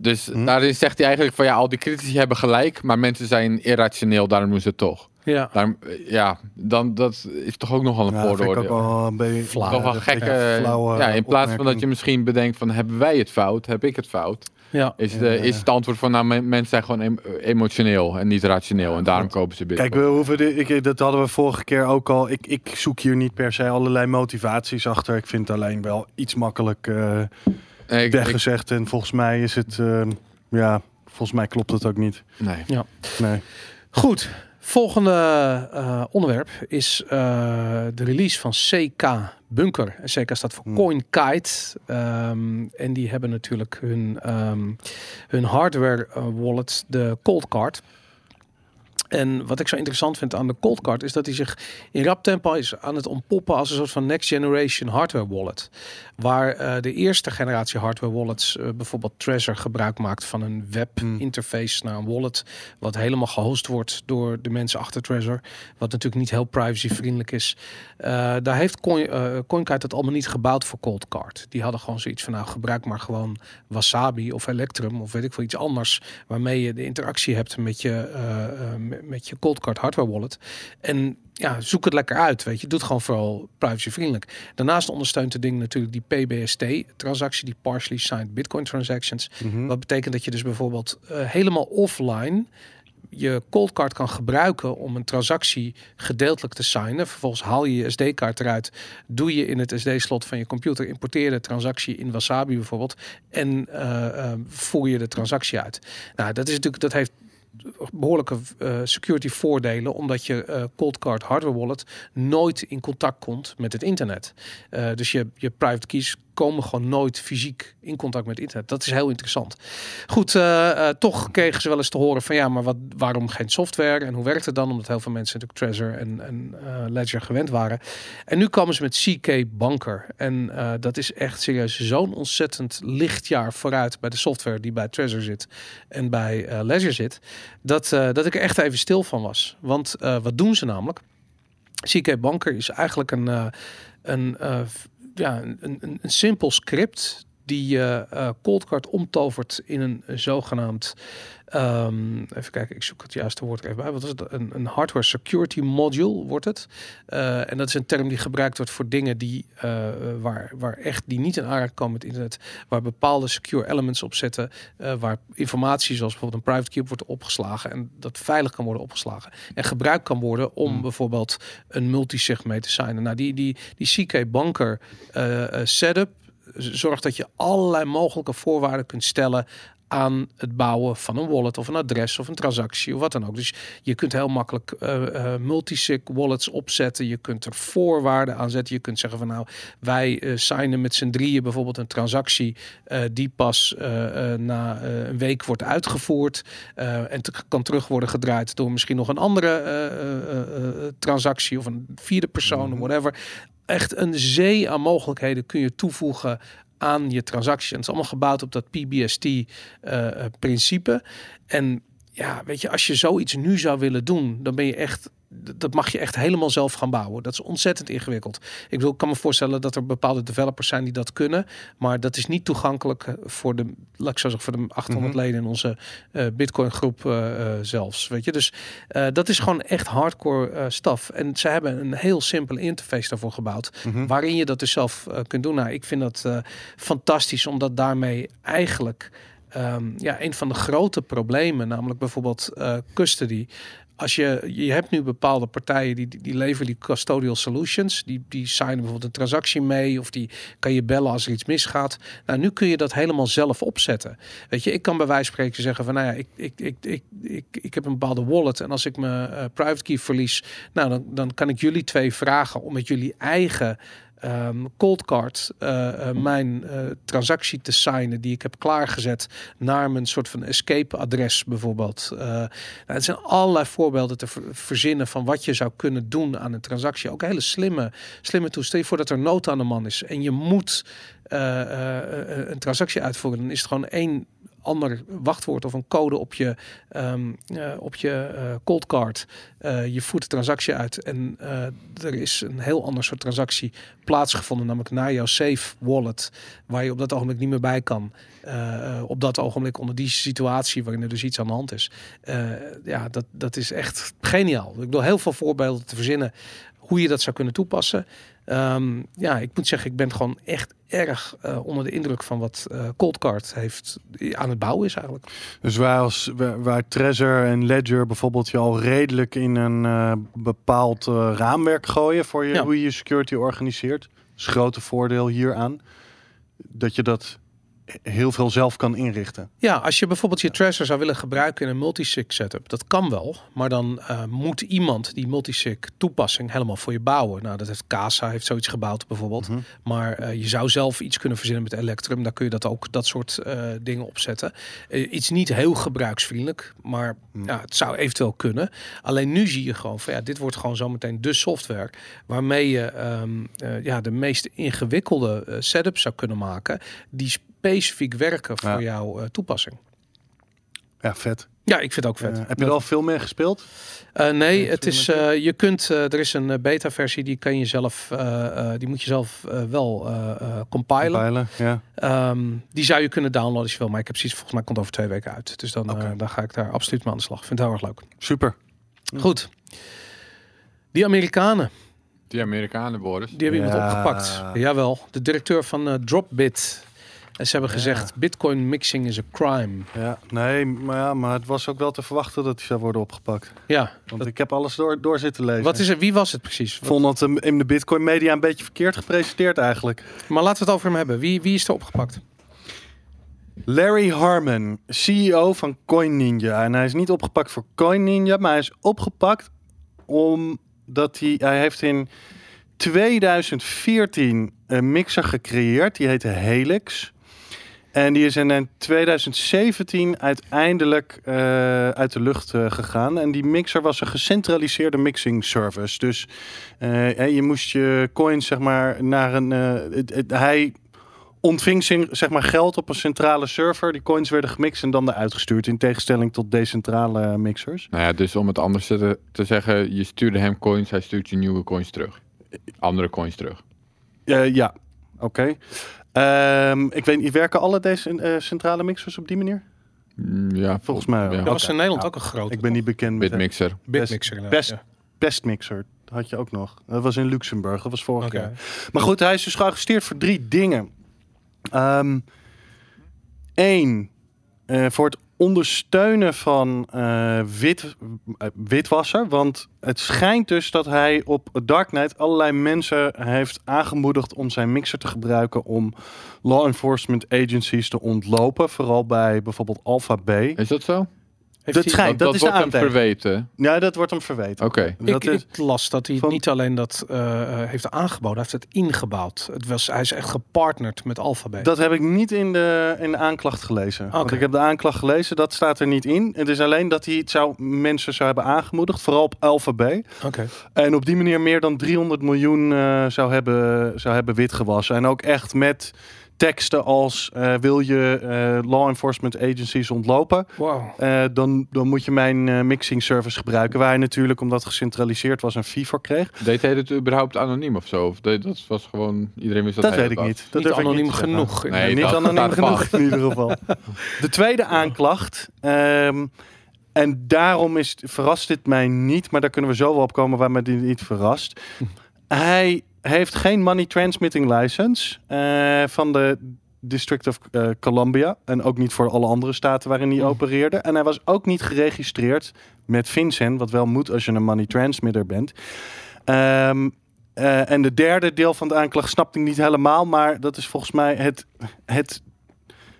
Dus Hm. daarin zegt hij eigenlijk van ja, al die critici hebben gelijk, maar mensen zijn irrationeel, daarom doen ze het toch. ja. Daarom, eh, ja, dan, dat is toch ook nogal een Ja, vind ik ook wel een beetje Flauw. Toch wel gekke, flauwe ja, in plaats van dat je misschien bedenkt van hebben wij het fout, heb ik het fout. ja. Is, de, ja. is het antwoord van, nou, men- mensen zijn gewoon em- emotioneel en niet rationeel. En daarom kopen ze bitcoin. Kijk, we hoeven de, ik, dat hadden we vorige keer ook al. Ik, ik zoek hier niet per se allerlei motivaties achter. Ik vind het alleen wel iets makkelijk eh Nee, ik- ik- weggezegd. En volgens mij is het, eh, ja, volgens mij klopt het ook niet. nee. Nee. Goed, volgende eh, onderwerp is eh, de release van CK Bunker. En CK staat voor Hmm. CoinKite. Ehm, en die hebben natuurlijk hun, ehm, hun hardware eh, wallet, de Cold Card. En wat ik zo interessant vind aan de Cold Card is dat hij zich in rap tempo is aan het ontpoppen als een soort van next generation hardware wallet. Waar eh, de eerste generatie hardware wallets, eh, bijvoorbeeld Trezor, gebruik maakt van een web interface naar een wallet. Wat helemaal gehost wordt door de mensen achter Trezor. Wat natuurlijk niet heel privacyvriendelijk is. Eh, daar heeft Coin, CoinKite het allemaal niet gebouwd voor Cold Card. Die hadden gewoon zoiets van nou gebruik maar gewoon Wasabi of Electrum of weet ik veel iets anders. Waarmee je de interactie hebt met je, met- je Cold Card hardware wallet. En ja, zoek het lekker uit. Weet je, doe het gewoon vooral privacyvriendelijk. Daarnaast ondersteunt het ding natuurlijk die PBST-transactie, die partially signed Bitcoin transactions. Mhm. Wat betekent dat je dus bijvoorbeeld eh, helemaal offline je cold card kan gebruiken om een transactie gedeeltelijk te signen. Vervolgens haal je je SD-kaart eruit, doe je in het SD-slot van je computer, importeer de transactie in Wasabi bijvoorbeeld en eh, eh, voer je de transactie uit. Nou, dat is natuurlijk dat heeft behoorlijke eh, security voordelen, omdat je eh, cold card hardware wallet nooit in contact komt met het internet. Eh, dus je, je private keys komen gewoon nooit fysiek in contact met internet. Dat is heel interessant. Goed, eh, eh, toch kregen ze wel eens te horen van ja, maar wat, waarom geen software en hoe werkt het dan? Omdat heel veel mensen natuurlijk Trezor en, eh, Ledger gewend waren. En nu komen ze met CK Banker. En dat is echt serieus zo'n ontzettend lichtjaar vooruit bij de software die bij Trezor zit en bij Ledger zit. Dat, dat ik er echt even stil van was. Want wat doen ze namelijk? CK Banker is eigenlijk een, een, ja, een, een, een simpel script die eh cold card omtovert in een zogenaamd ehm, even kijken, ik zoek het juiste woord er even bij. Wat is het? Een, een hardware security module wordt het. Eh, en dat is een term die gebruikt wordt voor dingen die eh, waar, waar echt die niet in aanraking komen met internet, waar bepaalde secure elements op zitten, eh, waar informatie zoals bijvoorbeeld een private key op wordt opgeslagen en dat veilig kan worden opgeslagen en gebruikt kan worden om Hmm. bijvoorbeeld een multisig mee te signen. Nou, die, die, die CK Banker eh, eh, setup z- zorgt dat je allerlei mogelijke voorwaarden kunt stellen aan het bouwen van een wallet of een adres of een transactie of wat dan ook. Dus je kunt heel makkelijk eh eh, multisig wallets opzetten. Je kunt er voorwaarden aan zetten. Je kunt zeggen van nou, wij eh, signen met z'n drieën bijvoorbeeld een transactie die pas na een week wordt uitgevoerd en te- kan terug worden gedraaid door misschien nog een andere transactie of een vierde persoon of whatever. Echt een zee aan mogelijkheden kun je toevoegen aan je is allemaal gebouwd op dat PBST-principe. en ja, weet je, als je zoiets nu zou willen doen, dan ben je echt. Dat mag je echt helemaal zelf gaan bouwen. Dat is ontzettend ingewikkeld. Ik bedoel, ik kan me voorstellen dat er bepaalde developers zijn die dat kunnen. Maar dat is niet toegankelijk eh, voor de, laat ik zo zeggen, voor de 800 Mhm. leden in onze eh, Bitcoin groep eh, zelfs. Weet je, dus dat is gewoon echt hardcore staf. En ze hebben een heel simpele interface daarvoor gebouwd Mhm. waarin je dat dus zelf kunt doen. Nou, ik vind dat fantastisch, omdat daarmee eigenlijk ehm, ja, een van de grote problemen, namelijk bijvoorbeeld eh, custody, als je, je hebt nu bepaalde partijen die, die, leveren die custodial solutions. Die, die signen bijvoorbeeld een transactie mee of die kan je bellen als er iets misgaat. Nou, nu kun je dat helemaal zelf opzetten. Weet je, ik kan bij wijze van spreken zeggen van nou ja, ik, ik, ik, ik, ik, ik heb een bepaalde wallet en als ik mijn eh, private key verlies, nou dan, dan kan ik jullie twee vragen om met jullie eigen ehm cold eh, eh, mijn eh, transactie te signen die ik heb klaargezet naar mijn soort van escape adres bijvoorbeeld. Nou, het zijn allerlei voorbeelden te ver- verzinnen van wat je zou kunnen doen aan een transactie. Ook hele slimme, slimme. Stel je voor dat er nood aan de man is en je moet een transactie uitvoeren. Dan is het gewoon één ander wachtwoord of een code op je, eh, op je eh, cold card. Eh, je voert de transactie uit en er is een heel ander soort transactie plaatsgevonden, namelijk naar jouw safe wallet, waar je op dat ogenblik niet meer bij kan. Op dat ogenblik onder die situatie waarin er dus iets aan de hand is. Ja, dat, dat is echt geniaal. Ik bedoel heel veel voorbeelden te verzinnen hoe je dat zou kunnen toepassen. Ehm, ja, ik moet zeggen, ik ben gewoon echt erg eh, onder de indruk van wat eh Coldcard heeft aan het bouwen is eigenlijk. Dus waar, als, waar, waar Trezor en Ledger bijvoorbeeld je al redelijk in een eh, bepaald raamwerk gooien voor je, Ja. hoe je je security organiseert. Dat is grote voordeel hieraan. Dat je dat heel veel zelf kan inrichten. Ja, als je bijvoorbeeld je Trezor zou willen gebruiken in een multisig setup, dat kan wel, maar dan eh, moet iemand die multisig toepassing helemaal voor je bouwen. Nou, dat heeft Casa heeft zoiets gebouwd bijvoorbeeld, Mhm. maar eh, je zou zelf iets kunnen verzinnen met Electrum, daar kun je dat ook dat soort eh, dingen opzetten. Iets niet heel gebruiksvriendelijk, maar Mhm. ja, het zou eventueel kunnen. Alleen nu zie je gewoon van ja, dit wordt gewoon zometeen de software waarmee je ehm, eh, ja, de meest ingewikkelde setups zou kunnen maken die specifiek werken voor Ja. jouw eh, toepassing. Ja, vet. Ja, ik vind het ook vet. Eh, heb je er al veel mee gespeeld? Eh, nee, het is, eh, je kunt, eh, er is een eh, beta-versie die kan je zelf, eh, eh, die moet je zelf eh, wel eh, eh, compilen. Ja. Ehm, die zou je kunnen downloaden als je wil, maar ik heb precies volgens mij komt over twee weken uit. Dus dan, eh, dan ga ik daar absoluut mee aan de slag. Vind het heel erg leuk. Super. Goed. Die Amerikanen, Die Amerikanen, Boris. die hebben iemand Ja. opgepakt. Jawel, de directeur van eh, Dropbit. En ze hebben gezegd, bitcoin mixing is a crime. Ja, nee, maar, ja, maar het was ook wel te verwachten dat hij zou worden opgepakt. Ja, Want dat- ik heb alles door, door zitten lezen. wat is er, wie was het precies? Ik vond dat hem in de Bitcoin media een beetje verkeerd gepresenteerd eigenlijk. Maar laten we het over hem hebben. Wie, wie is er opgepakt? Larry Harmon, CEO van CoinNinja. En hij is niet opgepakt voor CoinNinja, maar hij is opgepakt omdat hij, hij heeft in 2014 een mixer gecreëerd. Die heette Helix. En die is in eh, 2017 uiteindelijk eh, uit de lucht eh, gegaan. En die mixer was een gecentraliseerde mixing service. Dus eh, je moest je coins zeg maar naar een... eh, het- het- hij ontving zeg maar geld op een centrale server. Die coins werden gemixt en dan eruit gestuurd. In tegenstelling tot decentrale mixers. Nou ja, dus om het anders te, te zeggen, je stuurde hem coins, hij stuurt je nieuwe coins terug. Andere coins terug. Eh, ja, oké. Ehm, ik weet niet, werken alle deze eh, centrale mixers op die manier? Mm, Ja, Volgens mij. Ja. Dat was in Nederland Ja. ook een groot. Ik ben niet bekend met Bitmixer. Bitmixer. best- ja. Pestmixer. Had je ook nog. Dat was in Luxemburg. Dat was vorig Oké. jaar. Maar goed, hij is dus gearresteerd voor drie dingen. Eén, eh, voor het ondersteunen van eh, wit, eh, witwasser. Want het schijnt dus dat hij op Darknet allerlei mensen heeft aangemoedigd om zijn mixer te gebruiken om law enforcement agencies te ontlopen. Vooral bij bijvoorbeeld Alpha B. Is dat zo? Heeft Dat hij- schijnt. dat is wordt de hem verweten. Ja, dat wordt hem verweten. Oké. Dat ik, is, ik las dat hij van- niet alleen dat eh, eh, heeft aangeboden, hij heeft het ingebouwd. Het was, hij is echt gepartnerd met Alphabet. Dat heb ik niet in de, in de aanklacht gelezen. Want Oké. ik heb de aanklacht gelezen, dat staat er niet in. Het is alleen dat hij het zou, mensen zou hebben aangemoedigd, vooral op Alpha B. Oké. En op die manier meer dan 300 miljoen eh, zou, hebben, zou hebben witgewassen. En ook echt met teksten als eh, wil je eh, law enforcement agencies ontlopen, Wow. eh, dan, dan moet je mijn eh, mixing service gebruiken. Waar hij natuurlijk, omdat het gecentraliseerd was, een fee voor kreeg. Deed hij het überhaupt anoniem of zo? Of deed, dat was gewoon, iedereen wist dat, Dat hij weet ik niet. Dat niet ik anoniem niet genoeg. Nee, niet dat anoniem genoeg vast. in ieder geval. De tweede aanklacht. ehm, en daarom is, verrast dit mij niet, maar daar kunnen we zo wel op komen waar me dit niet verrast. Hij heeft geen money transmitting license eh, van de District of eh, Columbia. En ook niet voor alle andere staten waarin hij Hmm. opereerde. En hij was ook niet geregistreerd met FinCEN, wat wel moet als je een money transmitter bent. Ehm, eh, en de derde deel van de aanklacht snapte ik niet helemaal, maar dat is volgens mij het, het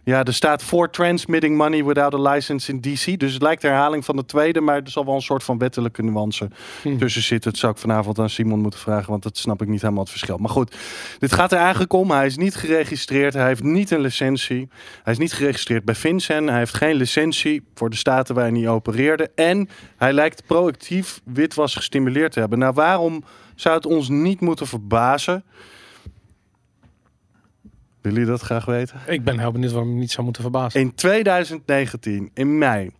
ja, er staat for transmitting money without a license in DC. Dus het lijkt de herhaling van de tweede, maar er zal wel een soort van wettelijke nuance Hm. tussen zitten. Dat zou ik vanavond aan Simon moeten vragen, want dat snap ik niet helemaal het verschil. Maar goed, dit gaat er eigenlijk om. Hij is niet geregistreerd, hij heeft niet een licentie. Hij is niet geregistreerd bij FinCEN. Hij heeft geen licentie voor de staten waar hij niet opereerde. En hij lijkt proactief witwas gestimuleerd te hebben. Nou, waarom zou het ons niet moeten verbazen? Willen jullie dat graag weten? Ik ben heel benieuwd waarom ik niet zou moeten verbazen. In 2019, in mei,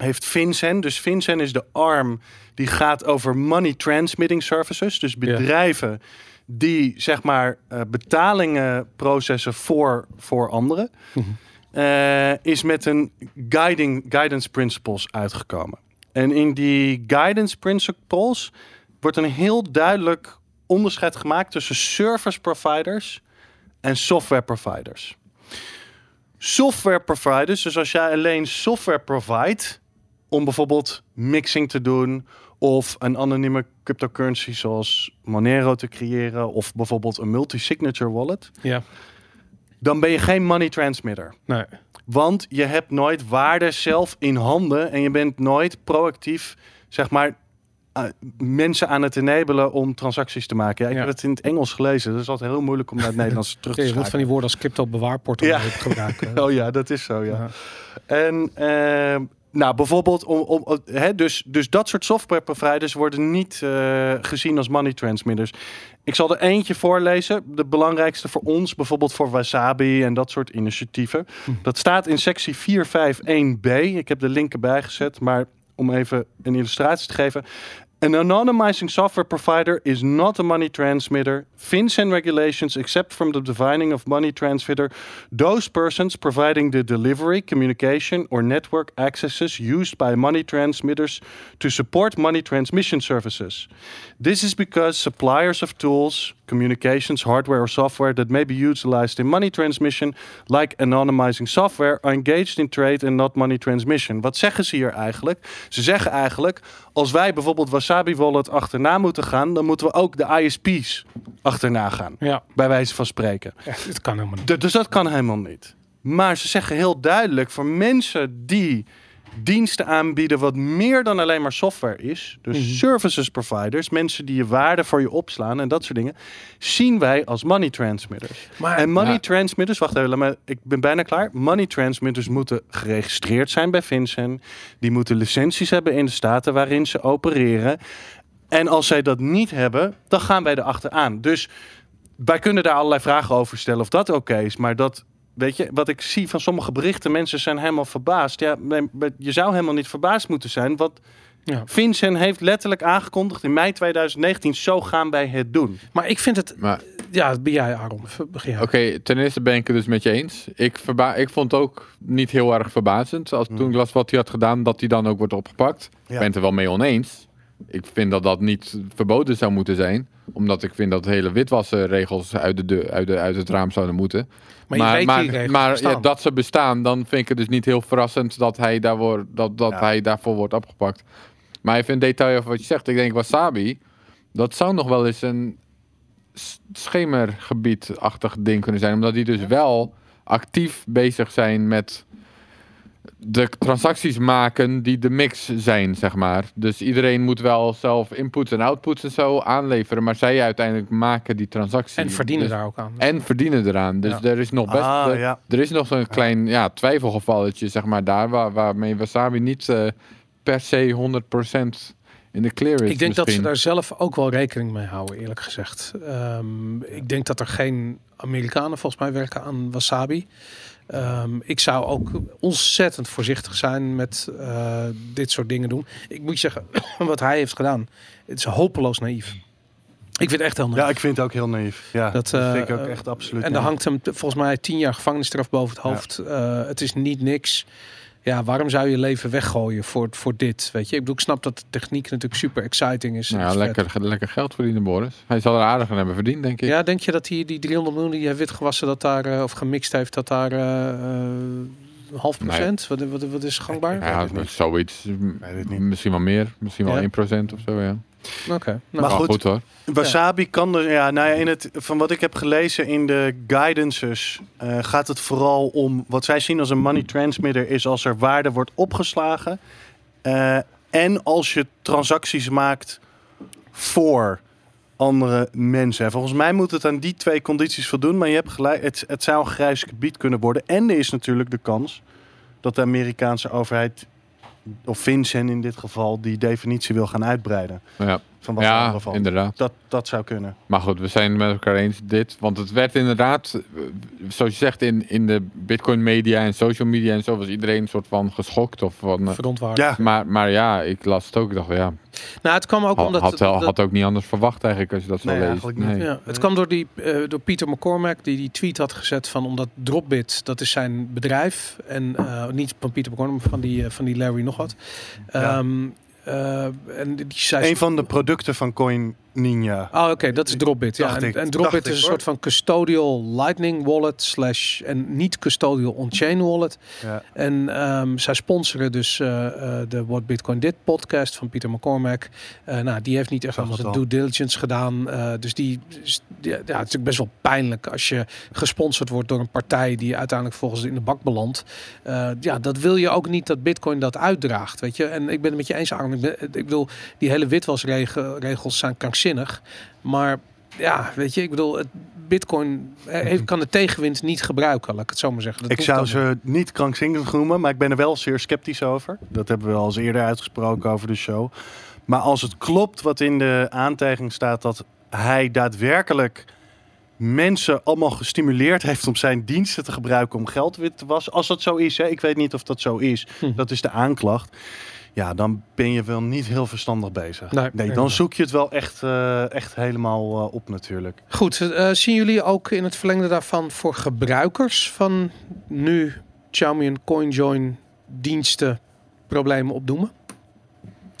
heeft FinCEN, dus FinCEN is de arm die gaat over money transmitting services. Dus bedrijven die zeg maar eh, betalingen processen voor, voor anderen. Mhm. eh, is met een guiding, guidance principles uitgekomen. En in die guidance principles wordt een heel duidelijk onderscheid gemaakt tussen service providers en software providers. Software providers, dus als jij alleen software provide om bijvoorbeeld mixing te doen of een anonieme cryptocurrency zoals Monero te creëren of bijvoorbeeld een multi-signature wallet, Ja, dan ben je geen money transmitter. nee. Want je hebt nooit waarde zelf in handen en je bent nooit proactief, zeg maar, mensen aan het enabelen om transacties te maken. Ja, ik Ja. heb het in het Engels gelezen, dus is altijd heel moeilijk om naar het Nederlands terug te Ja, je moet van die woorden als crypto bewaarportal Ja. gebruiken. Oh ja, dat is zo, ja. En eh, nou, bijvoorbeeld, om, om, hè, dus, dus dat soort software providers worden niet eh, gezien als money transmitters. Ik zal er eentje voorlezen, de belangrijkste voor ons, bijvoorbeeld voor Wasabi en dat soort initiatieven. Dat staat in sectie 451b. Ik heb de link erbij gezet, maar om even een illustratie te geven. An anonymizing software provider is not a money transmitter. FinCEN regulations except from the defining of money transmitter those persons providing the delivery, communication, or network accesses used by money transmitters to support money transmission services. This is because suppliers of tools, communications, hardware, or software that may be utilized in money transmission, like anonymizing software, are engaged in trade and not money transmission. Wat zeggen ze hier eigenlijk? Ze zeggen eigenlijk, als wij bijvoorbeeld Wasabi Wallet achterna moeten gaan, dan moeten we ook de ISP's achterna gaan. Ja, Bij wijze van spreken. ja, dit kan helemaal niet. D- dus dat kan helemaal niet. Maar ze zeggen heel duidelijk voor mensen die diensten aanbieden wat meer dan alleen maar software is, dus Mhm. services providers, mensen die je waarde voor je opslaan en dat soort dingen, zien wij als money transmitters. Maar En money Ja. transmitters, wacht even, laat me- ik ben bijna klaar. Money transmitters moeten geregistreerd zijn bij FinCEN. Die moeten licenties hebben in de staten waarin ze opereren. En als zij dat niet hebben, dan gaan wij erachteraan. Dus wij kunnen daar allerlei vragen over stellen of dat oké is. Maar dat, weet je, wat ik zie van sommige berichten, mensen zijn helemaal verbaasd. Ja, je zou helemaal niet verbaasd moeten zijn. Want Ja. FinCEN heeft letterlijk aangekondigd in mei 2019, zo gaan wij het doen. maar ik vind het... Maar Ja, dat ben jij Aaron. Oké, ten eerste ben ik het dus met je eens. Ik, verba ik vond het ook niet heel erg verbazend. Als toen ik las wat hij had gedaan, dat hij dan ook wordt opgepakt. Ja. Ik ben het er wel mee oneens. Ik vind dat dat niet verboden zou moeten zijn. Omdat ik vind dat hele witwassenregels uit, de, deur- uit, de, uit het raam zouden moeten. Maar je maar, ja, dat ze bestaan, dan vind ik het dus niet heel verrassend dat hij, daar wordt, dat, dat Ja. hij daarvoor wordt opgepakt. Maar even een detail over wat je zegt. Ik denk wasabi, dat zou nog wel eens een schemergebiedachtig ding kunnen zijn. Omdat die dus wel actief bezig zijn met de transacties maken die de mix zijn, zeg maar. Dus iedereen moet wel zelf inputs en outputs en zo aanleveren. Maar zij uiteindelijk maken die transactie. En verdienen Dus- daar ook aan. En verdienen eraan. Dus Ja. er is nog best... Ah, er, ja. er is nog zo'n klein ja, twijfelgevalletje, zeg maar, daar... Waar, waarmee Wasabi niet eh, per se 100% in de clear is Ik denk dat ze daar zelf ook wel rekening mee houden, eerlijk gezegd. Ehm, ik denk dat er geen Amerikanen volgens mij werken aan wasabi. Ehm, ik zou ook ontzettend voorzichtig zijn met eh, dit soort dingen doen. Ik moet je zeggen, wat hij heeft gedaan, het is hopeloos naïef. Ik vind het echt heel naïef. Ja, ik vind het ook heel naïef. Ja, Dat, dat, eh, vind ik ook eh, echt absoluut en dan hangt hem volgens mij tien jaar gevangenisstraf boven het hoofd. Eh, het is niet niks. Ja, waarom zou je leven weggooien voor, voor dit? Weet je, ik bedoel, ik snap dat de techniek natuurlijk super exciting is. Nou Is ja, vet. lekker, lekker geld verdienen, Boris. Hij zal er aardig aan hebben verdiend, denk ik. Ja, denk je dat hij die 300 miljoen die hij witgewassen dat daar eh, of gemixt heeft, dat daar eh, eh, half Nee. procent? Wat, wat, wat is gangbaar? Ja, zoiets. Misschien wel meer. Misschien wel Ja. 1% of zo, ja. Oké. Nou, Maar goed. goed, hoor. Wasabi kan er, ja, nou ja, in het, van wat ik heb gelezen in de guidances, eh, gaat het vooral om wat zij zien als een money transmitter, is als er waarde wordt opgeslagen eh, en als je transacties maakt voor andere mensen. En volgens mij moet het aan die twee condities voldoen, maar je hebt gelijk, het, het zou een grijs gebied kunnen worden. En er is natuurlijk de kans dat de Amerikaanse overheid, of Vincent in dit geval, die definitie wil gaan uitbreiden. Ja, Van wat ja valt. inderdaad. Dat, dat zou kunnen. Maar goed, we zijn met elkaar eens dit. Want het werd inderdaad, eh, zoals je zegt, in, in de Bitcoin media en social media en zo was iedereen een soort van geschokt. Of van, eh, verontwaardigd. Ja, maar, maar ja, ik las het ook. Ik dacht, ja, Nou, het kwam ook had, omdat... had, wel- dat- had ook niet anders verwacht eigenlijk als je dat zo Nee, leest. eigenlijk niet. Ja, het kwam door, die, eh, door Peter McCormack, die die tweet had gezet van omdat Dropbit, dat is zijn bedrijf. En eh, niet van Peter McCormack, maar van die, eh, van die Larry nog wat. Ja. Eh, en die zei... een van de producten van Coin Ninja. Oh, oké, dat is Dropbit. Ja, en, Dropbit is een hoor. soort van custodial Lightning wallet slash en niet custodial on-chain wallet. Ja. En ehm, zij sponsoren dus eh, eh, de What Bitcoin Did podcast van Peter McCormack. Eh, nou, die heeft niet echt aan zijn due diligence gedaan. Dus die, is- ja, het is natuurlijk best wel pijnlijk als je gesponsord wordt door een partij die uiteindelijk volgens in de bak belandt. Ja, dat wil je ook niet dat Bitcoin dat uitdraagt, weet je. En ik ben het met je eens, Arne. Ik, bedoel, die hele witwasregels zijn krankzinnig. Maar ja, weet je, ik bedoel, het Bitcoin eh, heeft, kan de tegenwind niet gebruiken, laat ik het zo maar zeggen. Dat Ik zou niet. ze niet krankzinnig noemen, maar ik ben er wel zeer sceptisch over. Dat hebben we al eens eerder uitgesproken over de show. Maar als het klopt wat in de aantijging staat, dat hij daadwerkelijk mensen allemaal gestimuleerd heeft om zijn diensten te gebruiken om geld wit te wassen. Als dat zo is, hè, ik weet niet of dat zo is. Hm. Dat is de aanklacht. Ja, dan ben je wel niet heel verstandig bezig. Nee, Nee, dan zoek je het wel echt, eh, echt helemaal eh, op natuurlijk. Goed, eh, zien jullie ook in het verlengde daarvan voor gebruikers van nu Xiaomi en CoinJoin diensten problemen opdoemen?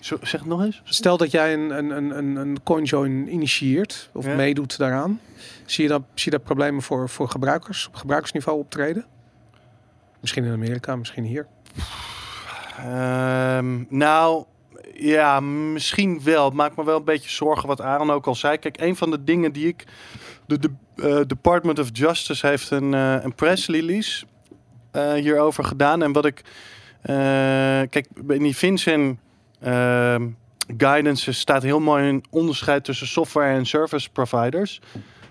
Zo, zeg het nog eens. Stel dat jij een, een, een, een, CoinJoin initieert of Ja. meedoet daaraan. Zie je, dat, zie je daar problemen voor, voor gebruikers op gebruikersniveau optreden? Misschien in Amerika, misschien hier. Ehm, nou, ja, misschien wel. Het maakt me wel een beetje zorgen wat Aaron ook al zei. Kijk, een van de dingen die ik... De, de eh, Department of Justice heeft een, eh, een press release eh, hierover gedaan. En wat ik... kijk, in die Vincent ehm, guidance staat heel mooi een onderscheid tussen software en service providers.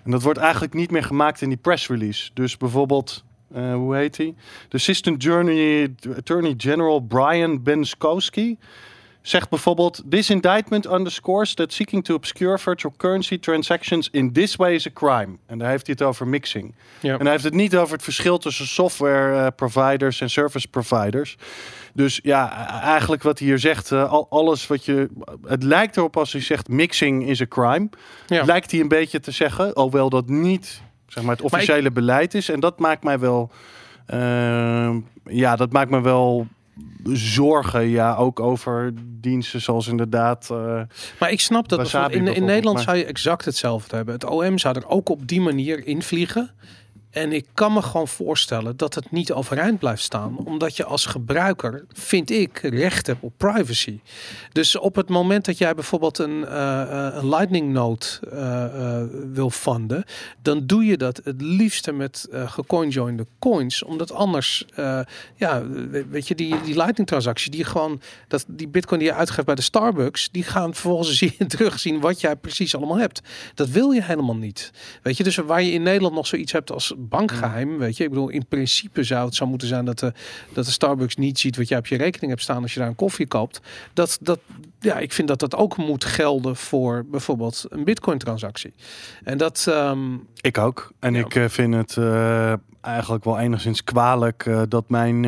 En dat wordt eigenlijk niet meer gemaakt in die press release. Dus bijvoorbeeld... eh, hoe heet hij? De Assistant Journey, Attorney General Brian Benskowski zegt bijvoorbeeld: This indictment underscores that seeking to obscure virtual currency transactions in this way is a crime. En daar heeft hij het over mixing. En hij heeft het niet over het verschil tussen software eh, providers en service providers. Dus ja, eigenlijk wat hij hier zegt, eh, al, alles wat je. Het lijkt erop als hij zegt mixing is a crime. Ja. Lijkt hij een beetje te zeggen, alhoewel dat niet zeg maar, het ik- officiële beleid is. En dat maakt mij wel. ehm, ja, dat maakt me wel zorgen. Ja, ook over diensten zoals inderdaad. eh, Maar ik snap dat in, in Nederland maar- zou je exact hetzelfde hebben. Het OM zou er ook op die manier invliegen. En ik kan me gewoon voorstellen dat het niet overeind blijft staan. Omdat je als gebruiker, vind ik, recht hebt op privacy. Dus op het moment dat jij bijvoorbeeld een, eh, eh, een Lightning Node eh, wil funden, dan doe je dat het liefste met gecoinjoinde coins. Omdat anders, ja, we- weet je, die, die Lightning transactie, die gewoon, dat, die bitcoin die je uitgeeft bij de Starbucks, die gaan vervolgens zie je terugzien wat jij precies allemaal hebt. Dat wil je helemaal niet. Weet je, dus waar je in Nederland nog zoiets hebt als bankgeheim, weet je, ik bedoel, in principe zou het zo moeten zijn dat de, dat de Starbucks niet ziet wat jij op je rekening hebt staan als je daar een koffie koopt. Dat, dat, ja, ik vind dat dat ook moet gelden voor bijvoorbeeld een bitcoin transactie. En dat, ehm, Ik ook. En Ja. ik eh, vind het eh, eigenlijk wel enigszins kwalijk eh, dat mijn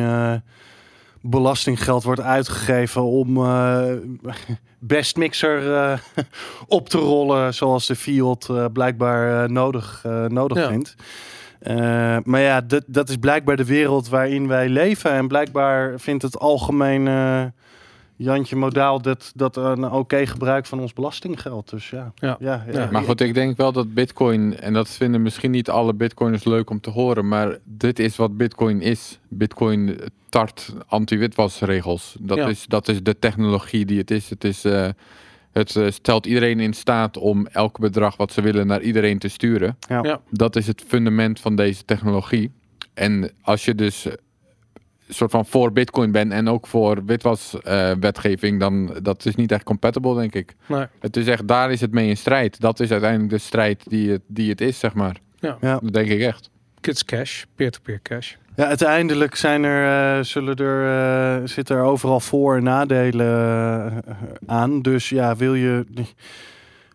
belastinggeld wordt uitgegeven om eh best mixer op te rollen zoals de Fiat blijkbaar nodig, nodig Ja. vindt. Eh, maar ja, dat, dat is blijkbaar de wereld waarin wij leven. En blijkbaar vindt het algemeen eh, Jantje modaal dat, dat een oké gebruik van ons belastinggeld. Dus ja. Ja. ja, ja. Ja. Maar goed, ik denk wel dat Bitcoin, en dat vinden misschien niet alle Bitcoiners leuk om te horen, maar dit is wat Bitcoin is. Bitcoin tart anti-witwasregels. Dat, Ja. is, dat is de technologie die het is. Het, is, eh, het eh, stelt iedereen in staat om elk bedrag wat ze willen naar iedereen te sturen. Ja. Ja. Dat is het fundament van deze technologie. En als je dus eh, soort van voor Bitcoin bent en ook voor witwaswetgeving, dan dat is niet echt compatible, denk ik. Nee. Het is echt, daar is het mee in strijd. Dat is uiteindelijk de strijd die het, die het is, zeg maar. Ja. Ja. Dat denk ik echt. Kids cash, peer-to-peer cash. Ja, uiteindelijk zijn er, eh, zullen er, eh, zitten er overal voor- en nadelen eh, aan. Dus ja, wil je,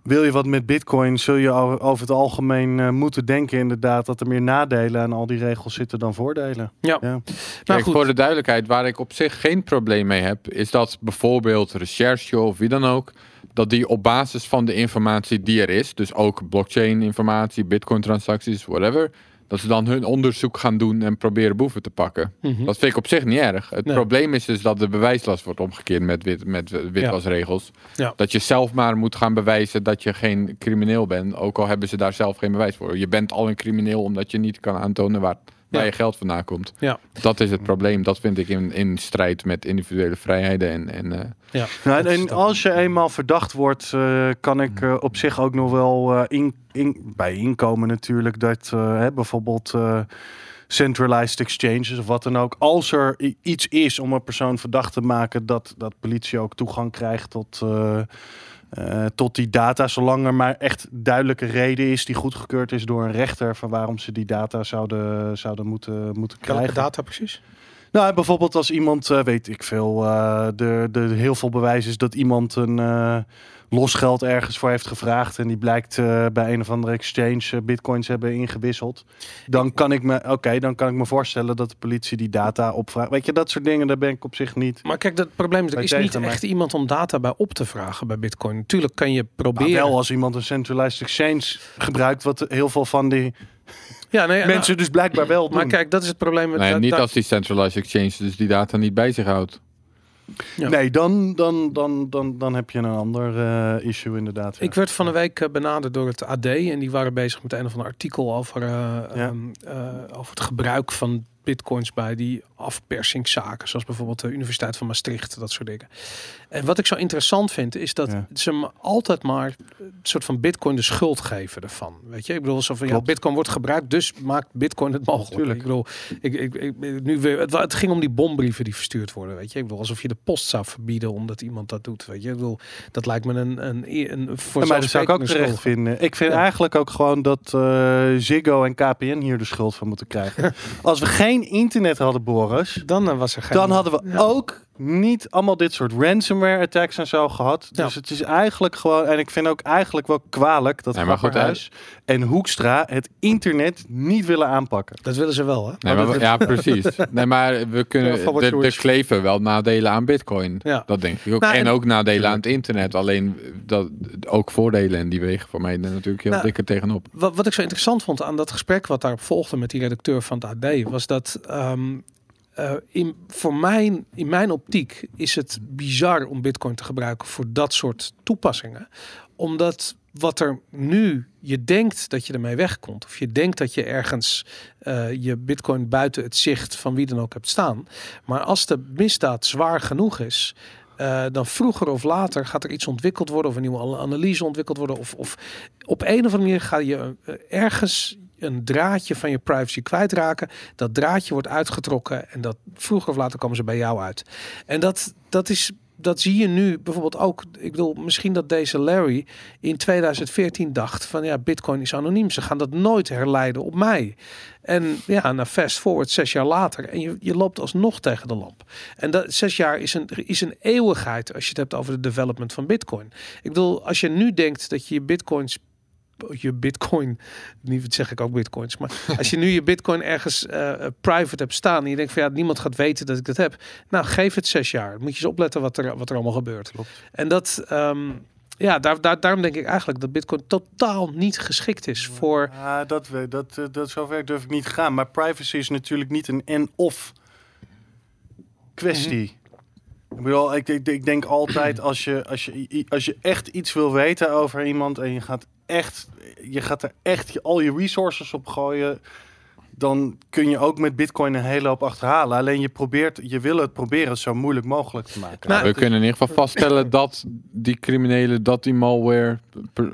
wil je wat met bitcoin, zul je over het algemeen eh, moeten denken inderdaad dat er meer nadelen aan al die regels zitten dan voordelen. Ja. Ja. Nou Kijk, goed. voor de duidelijkheid, waar ik op zich geen probleem mee heb, is dat bijvoorbeeld recherche of wie dan ook, dat die op basis van de informatie die er is, dus ook blockchain informatie, bitcoin transacties, whatever, dat ze dan hun onderzoek gaan doen en proberen boeven te pakken. Mhm. Dat vind ik op zich niet erg. Het Nee. probleem is dus dat de bewijslast wordt omgekeerd met, wit, met witwasregels. Ja. Dat je zelf maar moet gaan bewijzen dat je geen crimineel bent. Ook al hebben ze daar zelf geen bewijs voor. Je bent al een crimineel omdat je niet kan aantonen waar, waar Ja. je geld vandaan komt. Ja. Dat is het probleem. Dat vind ik in, in strijd met individuele vrijheden. En, en, eh, Ja. Nou, en, als je eenmaal verdacht wordt, eh, kan ik eh, op zich ook nog wel eh, in, in, bij inkomen natuurlijk dat hè, bijvoorbeeld eh, centralized exchanges of wat dan ook, als er iets is om een persoon verdacht te maken, dat, dat politie ook toegang krijgt tot, eh, tot die data, zolang er maar echt duidelijke reden is die goedgekeurd is door een rechter van waarom ze die data zouden, zouden moeten, moeten Welke krijgen. data precies? Nou, bijvoorbeeld als iemand, eh, weet ik veel, eh de, de heel veel bewijs is dat iemand een eh, losgeld ergens voor heeft gevraagd en die blijkt eh, bij een of andere exchange eh, bitcoins hebben ingewisseld. Dan kan ik me, oké, dan kan ik me voorstellen dat de politie die data opvraagt. Weet je, dat soort dingen, daar ben ik op zich niet. Maar kijk, het probleem is, er is niet echt iemand om data bij op te vragen bij Bitcoin. Natuurlijk kan je Maar proberen. wel als iemand een centralized exchange gebruikt, wat heel veel van die ja, nee, nou, mensen dus blijkbaar wel doen. maar kijk, dat is het probleem. Met, nee, dat- niet dat- als die centralized exchange dus die data niet bij zich houdt. Ja. Nee, dan, dan, dan, dan, dan heb je een ander eh, issue inderdaad. ja. Ik werd van de week eh, benaderd door het AD en die waren bezig met een of ander artikel over, eh, ehm, eh, over het gebruik van bitcoins bij die afpersingszaken, zoals bijvoorbeeld de Universiteit van Maastricht, dat soort dingen. En wat ik zo interessant vind, is dat Ja. ze me altijd maar een soort van bitcoin de schuld geven ervan. Weet je, ik bedoel, van ja, bitcoin wordt gebruikt, dus maakt bitcoin het mogelijk. Tuurlijk. Ik bedoel, ik, ik, ik, nu weer, het, ging om die bombrieven die verstuurd worden, weet je. Ik bedoel, alsof je de post zou verbieden omdat iemand dat doet, weet je. Ik bedoel, dat lijkt me een, een, een, voor maar dat zou ik ook terecht vinden. Ik vind eigenlijk ook gewoon dat eh, Ziggo en KPN hier de schuld van moeten krijgen. Als we geen internet hadden, Boris, Dan eh, was er geen... dan hadden we Ja. ook niet allemaal dit soort ransomware attacks en zo gehad. Ja. Dus het is eigenlijk gewoon, en ik vind ook eigenlijk wel kwalijk dat Nee, maar goed, Grapperhuis en Hoekstra het internet niet willen aanpakken. Dat willen ze wel, hè? Nee, maar, we- ja, precies. Nee, maar we Ja, kunnen. Er er wish. kleven wel nadelen aan Bitcoin. Ja. Dat denk ik ook. Nou, en, en- ook nadelen aan het internet. Alleen dat ook voordelen en die wegen voor mij er natuurlijk heel Nou, dikker tegenop. Wat, wat ik zo interessant vond aan dat gesprek wat daarop volgde met die redacteur van het AD, was dat ehm, eh, in, voor mijn, in mijn optiek is het bizar om Bitcoin te gebruiken voor dat soort toepassingen. Omdat wat er nu, je denkt dat je ermee wegkomt, of je denkt dat je ergens eh, je Bitcoin buiten het zicht van wie dan ook hebt staan. Maar als de misdaad zwaar genoeg is, eh, dan vroeger of later gaat er iets ontwikkeld worden of een nieuwe ana- analyse ontwikkeld worden. Of, of op een of andere manier ga je ergens een draadje van je privacy kwijtraken. Dat draadje wordt uitgetrokken en dat vroeger of later komen ze bij jou uit. En dat, dat is. Dat zie je nu bijvoorbeeld ook. Ik bedoel, misschien dat deze Larry in 2014 dacht van ja, Bitcoin is anoniem. Ze gaan dat nooit herleiden op mij. En ja, nou fast forward zes jaar later en je, je loopt alsnog tegen de lamp. En dat zes jaar is een, is een eeuwigheid als je het hebt over de development van Bitcoin. Ik bedoel, als je nu denkt dat je je Bitcoins je bitcoin, niet zeg ik ook bitcoins, maar als je nu je bitcoin ergens eh, private hebt staan en je denkt van ja, niemand gaat weten dat ik dat heb. Nou, geef het zes jaar. Moet je eens opletten wat er, wat er allemaal gebeurt. Klopt. En dat, ehm, ja, daar, daar, daarom denk ik eigenlijk dat Bitcoin totaal niet geschikt is voor. Ja, dat, we- dat, eh, dat zover durf ik niet te gaan. Maar privacy is natuurlijk niet een en-of kwestie. Ik bedoel, ik, ik, ik denk altijd als je, als, je, als je echt iets wil weten over iemand en je gaat echt, je gaat er echt je, al je resources op gooien, dan kun je ook met Bitcoin een hele hoop achterhalen. Alleen je probeert, je wil het proberen zo moeilijk mogelijk te maken. Nou, we kunnen in ieder geval vaststellen dat die criminelen, dat die malware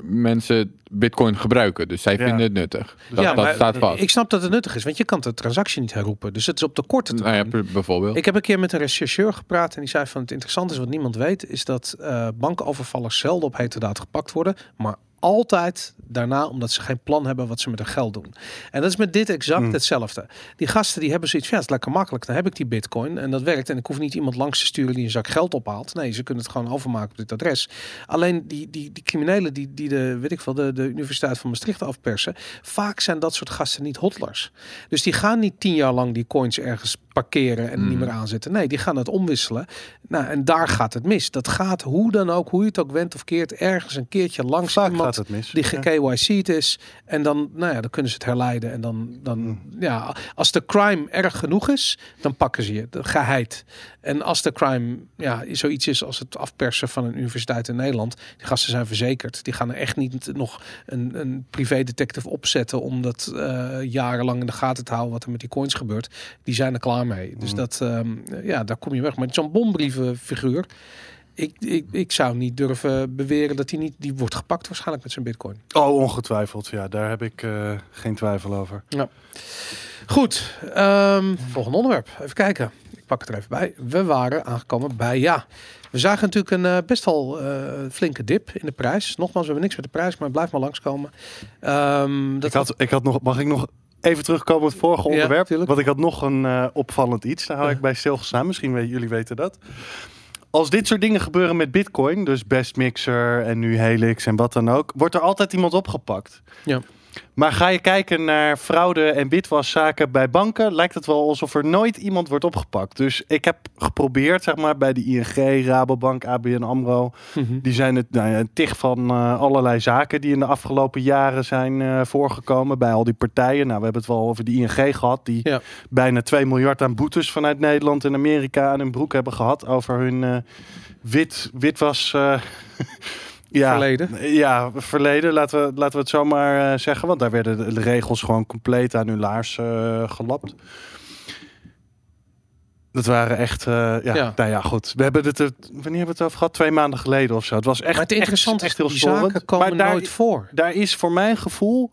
mensen bitcoin gebruiken. Dus zij Ja. vinden het nuttig. Dat, ja, dat maar staat vast. ik snap dat het nuttig is, want je kan de transactie niet herroepen. Dus het is op de korte nou termijn. ja, per- bijvoorbeeld. Ik heb een keer met een rechercheur gepraat en die zei van het interessante is wat niemand weet, is dat eh bankovervallers zelden op heterdaad gepakt worden, maar altijd daarna omdat ze geen plan hebben wat ze met hun geld doen. En dat is met dit exact Hmm. hetzelfde. Die gasten die hebben zoiets van ja, het is lekker makkelijk, dan heb ik die bitcoin en dat werkt en ik hoef niet iemand langs te sturen die een zak geld ophaalt. Nee, ze kunnen het gewoon overmaken op dit adres. Alleen die, die, die criminelen die, die de, weet ik veel, de, de Universiteit van Maastricht afpersen, vaak zijn dat soort gasten niet hodlers. Dus die gaan niet tien jaar lang die coins ergens parkeren en Mm. niet meer aanzetten. Nee, die gaan het omwisselen. Nou, en daar gaat het mis. Dat gaat hoe dan ook, hoe je het ook went of keert, ergens een keertje langs Vaak iemand gaat het mis. die Ja. KYC'd is. En dan, nou ja, dan kunnen ze het herleiden. En dan, dan ja, als de crime erg genoeg is, dan pakken ze je. De geheid. En als de crime ja, zoiets is als het afpersen van een universiteit in Nederland, die gasten zijn verzekerd. Die gaan er echt niet nog een, een privédetective opzetten om dat eh, jarenlang in de gaten te houden wat er met die coins gebeurt. Die zijn er klaar mee. Dus Mm. dat, ehm, ja, daar kom je weg. Maar zo'n bombrievenfiguur, ik, ik, ik zou niet durven beweren dat hij niet, die wordt gepakt waarschijnlijk met zijn bitcoin. Oh, ongetwijfeld. Ja, daar heb ik eh, geen twijfel over. Goed, ehm, volgende onderwerp. Even kijken. Ik pak het er even bij. We waren aangekomen bij ja. We zagen natuurlijk een eh, best wel eh, flinke dip in de prijs. Nogmaals, we hebben niks met de prijs, maar blijf maar langskomen. Ehm dat ik had, ik had nog, mag ik nog even terugkomen op het vorige onderwerp? Want ik had nog een eh, opvallend iets. Daar hou ik bij stilgestaan. Misschien weten jullie weten dat. Als dit soort dingen gebeuren met Bitcoin, dus Best Mixer en nu Helix en wat dan ook, wordt er altijd iemand opgepakt. Ja. Maar ga je kijken naar fraude en witwaszaken bij banken, lijkt het wel alsof er nooit iemand wordt opgepakt. Dus ik heb geprobeerd, zeg maar, bij de ING, Rabobank, ABN AMRO, Mhm. die zijn het nou ja, een tig van eh, allerlei zaken die in de afgelopen jaren zijn eh, voorgekomen bij al die partijen. Nou, we hebben het wel over de ING gehad, die Ja. bijna 2 miljard aan boetes vanuit Nederland en Amerika aan hun broek hebben gehad over hun eh, wit, witwas. ja, Verleden. Ja, verleden, laten we, laten we het zo maar eh, zeggen. Want daar werden de, de regels gewoon compleet aan hun laars eh, gelapt. Dat waren echt, eh, ja, Ja. nou ja, goed. We hebben het, er- wanneer hebben we het over gehad? Twee maanden geleden of zo. Het was echt, maar het interessante echt, heel storend. komen Maar daar, nooit voor. daar is voor mijn gevoel,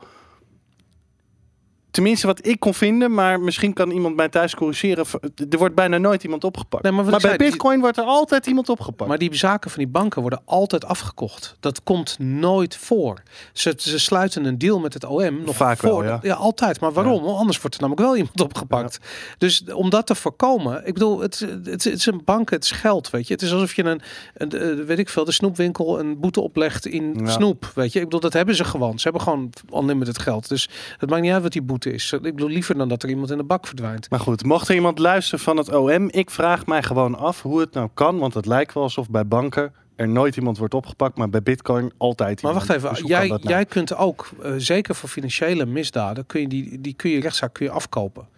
tenminste wat ik kon vinden, maar misschien kan iemand mij thuis corrigeren. v- Er wordt bijna nooit iemand opgepakt. Nee, maar bij zei, die- Bitcoin wordt er altijd iemand opgepakt. Maar die zaken van die banken worden altijd afgekocht. Dat komt nooit voor. Ze, ze sluiten een deal met het OM nog Vaak wel, voor. ja. altijd. Maar waarom? Anders wordt er namelijk wel iemand opgepakt. Dus om dat te voorkomen, ik bedoel, het, het, het is een bank, het is geld, weet je. Het is alsof je een, een eh, weet ik veel, de snoepwinkel een boete oplegt in Ja. snoep, weet je. Ik bedoel, dat hebben ze gewoon. Ze hebben gewoon unlimited geld. Dus het maakt niet uit wat die boete is. Ik bedoel, liever dan dat er iemand in de bak verdwijnt. Maar goed, mocht er iemand luisteren van het OM, ik vraag mij gewoon af hoe het nou kan. Want het lijkt wel alsof bij banken er nooit iemand wordt opgepakt, maar bij Bitcoin altijd. Maar iemand. wacht even, Dus jij, nou? jij kunt ook, eh, zeker voor financiële misdaden, kun je die, die kun je rechtszaak kun je afkopen.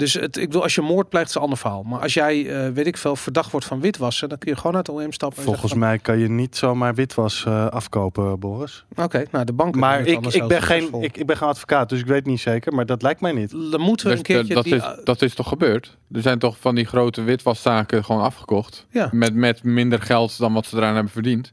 Dus het, ik bedoel, als je moord pleegt, is een ander verhaal. Maar als jij, eh, weet ik veel, verdacht wordt van witwassen, dan kun je gewoon uit de OM stappen. en Volgens zeggen mij kan je niet zomaar witwas eh, afkopen, Boris. Oké, nou de banken. Maar ik, ik, ben geen, ik, ik ben geen advocaat, dus ik weet niet zeker. Maar dat lijkt mij niet. Dan moeten we Dus een keertje de- dat, die, is, dat is toch gebeurd? Er zijn toch van die grote witwaszaken gewoon afgekocht. ja. Met, met minder geld dan wat ze eraan hebben verdiend.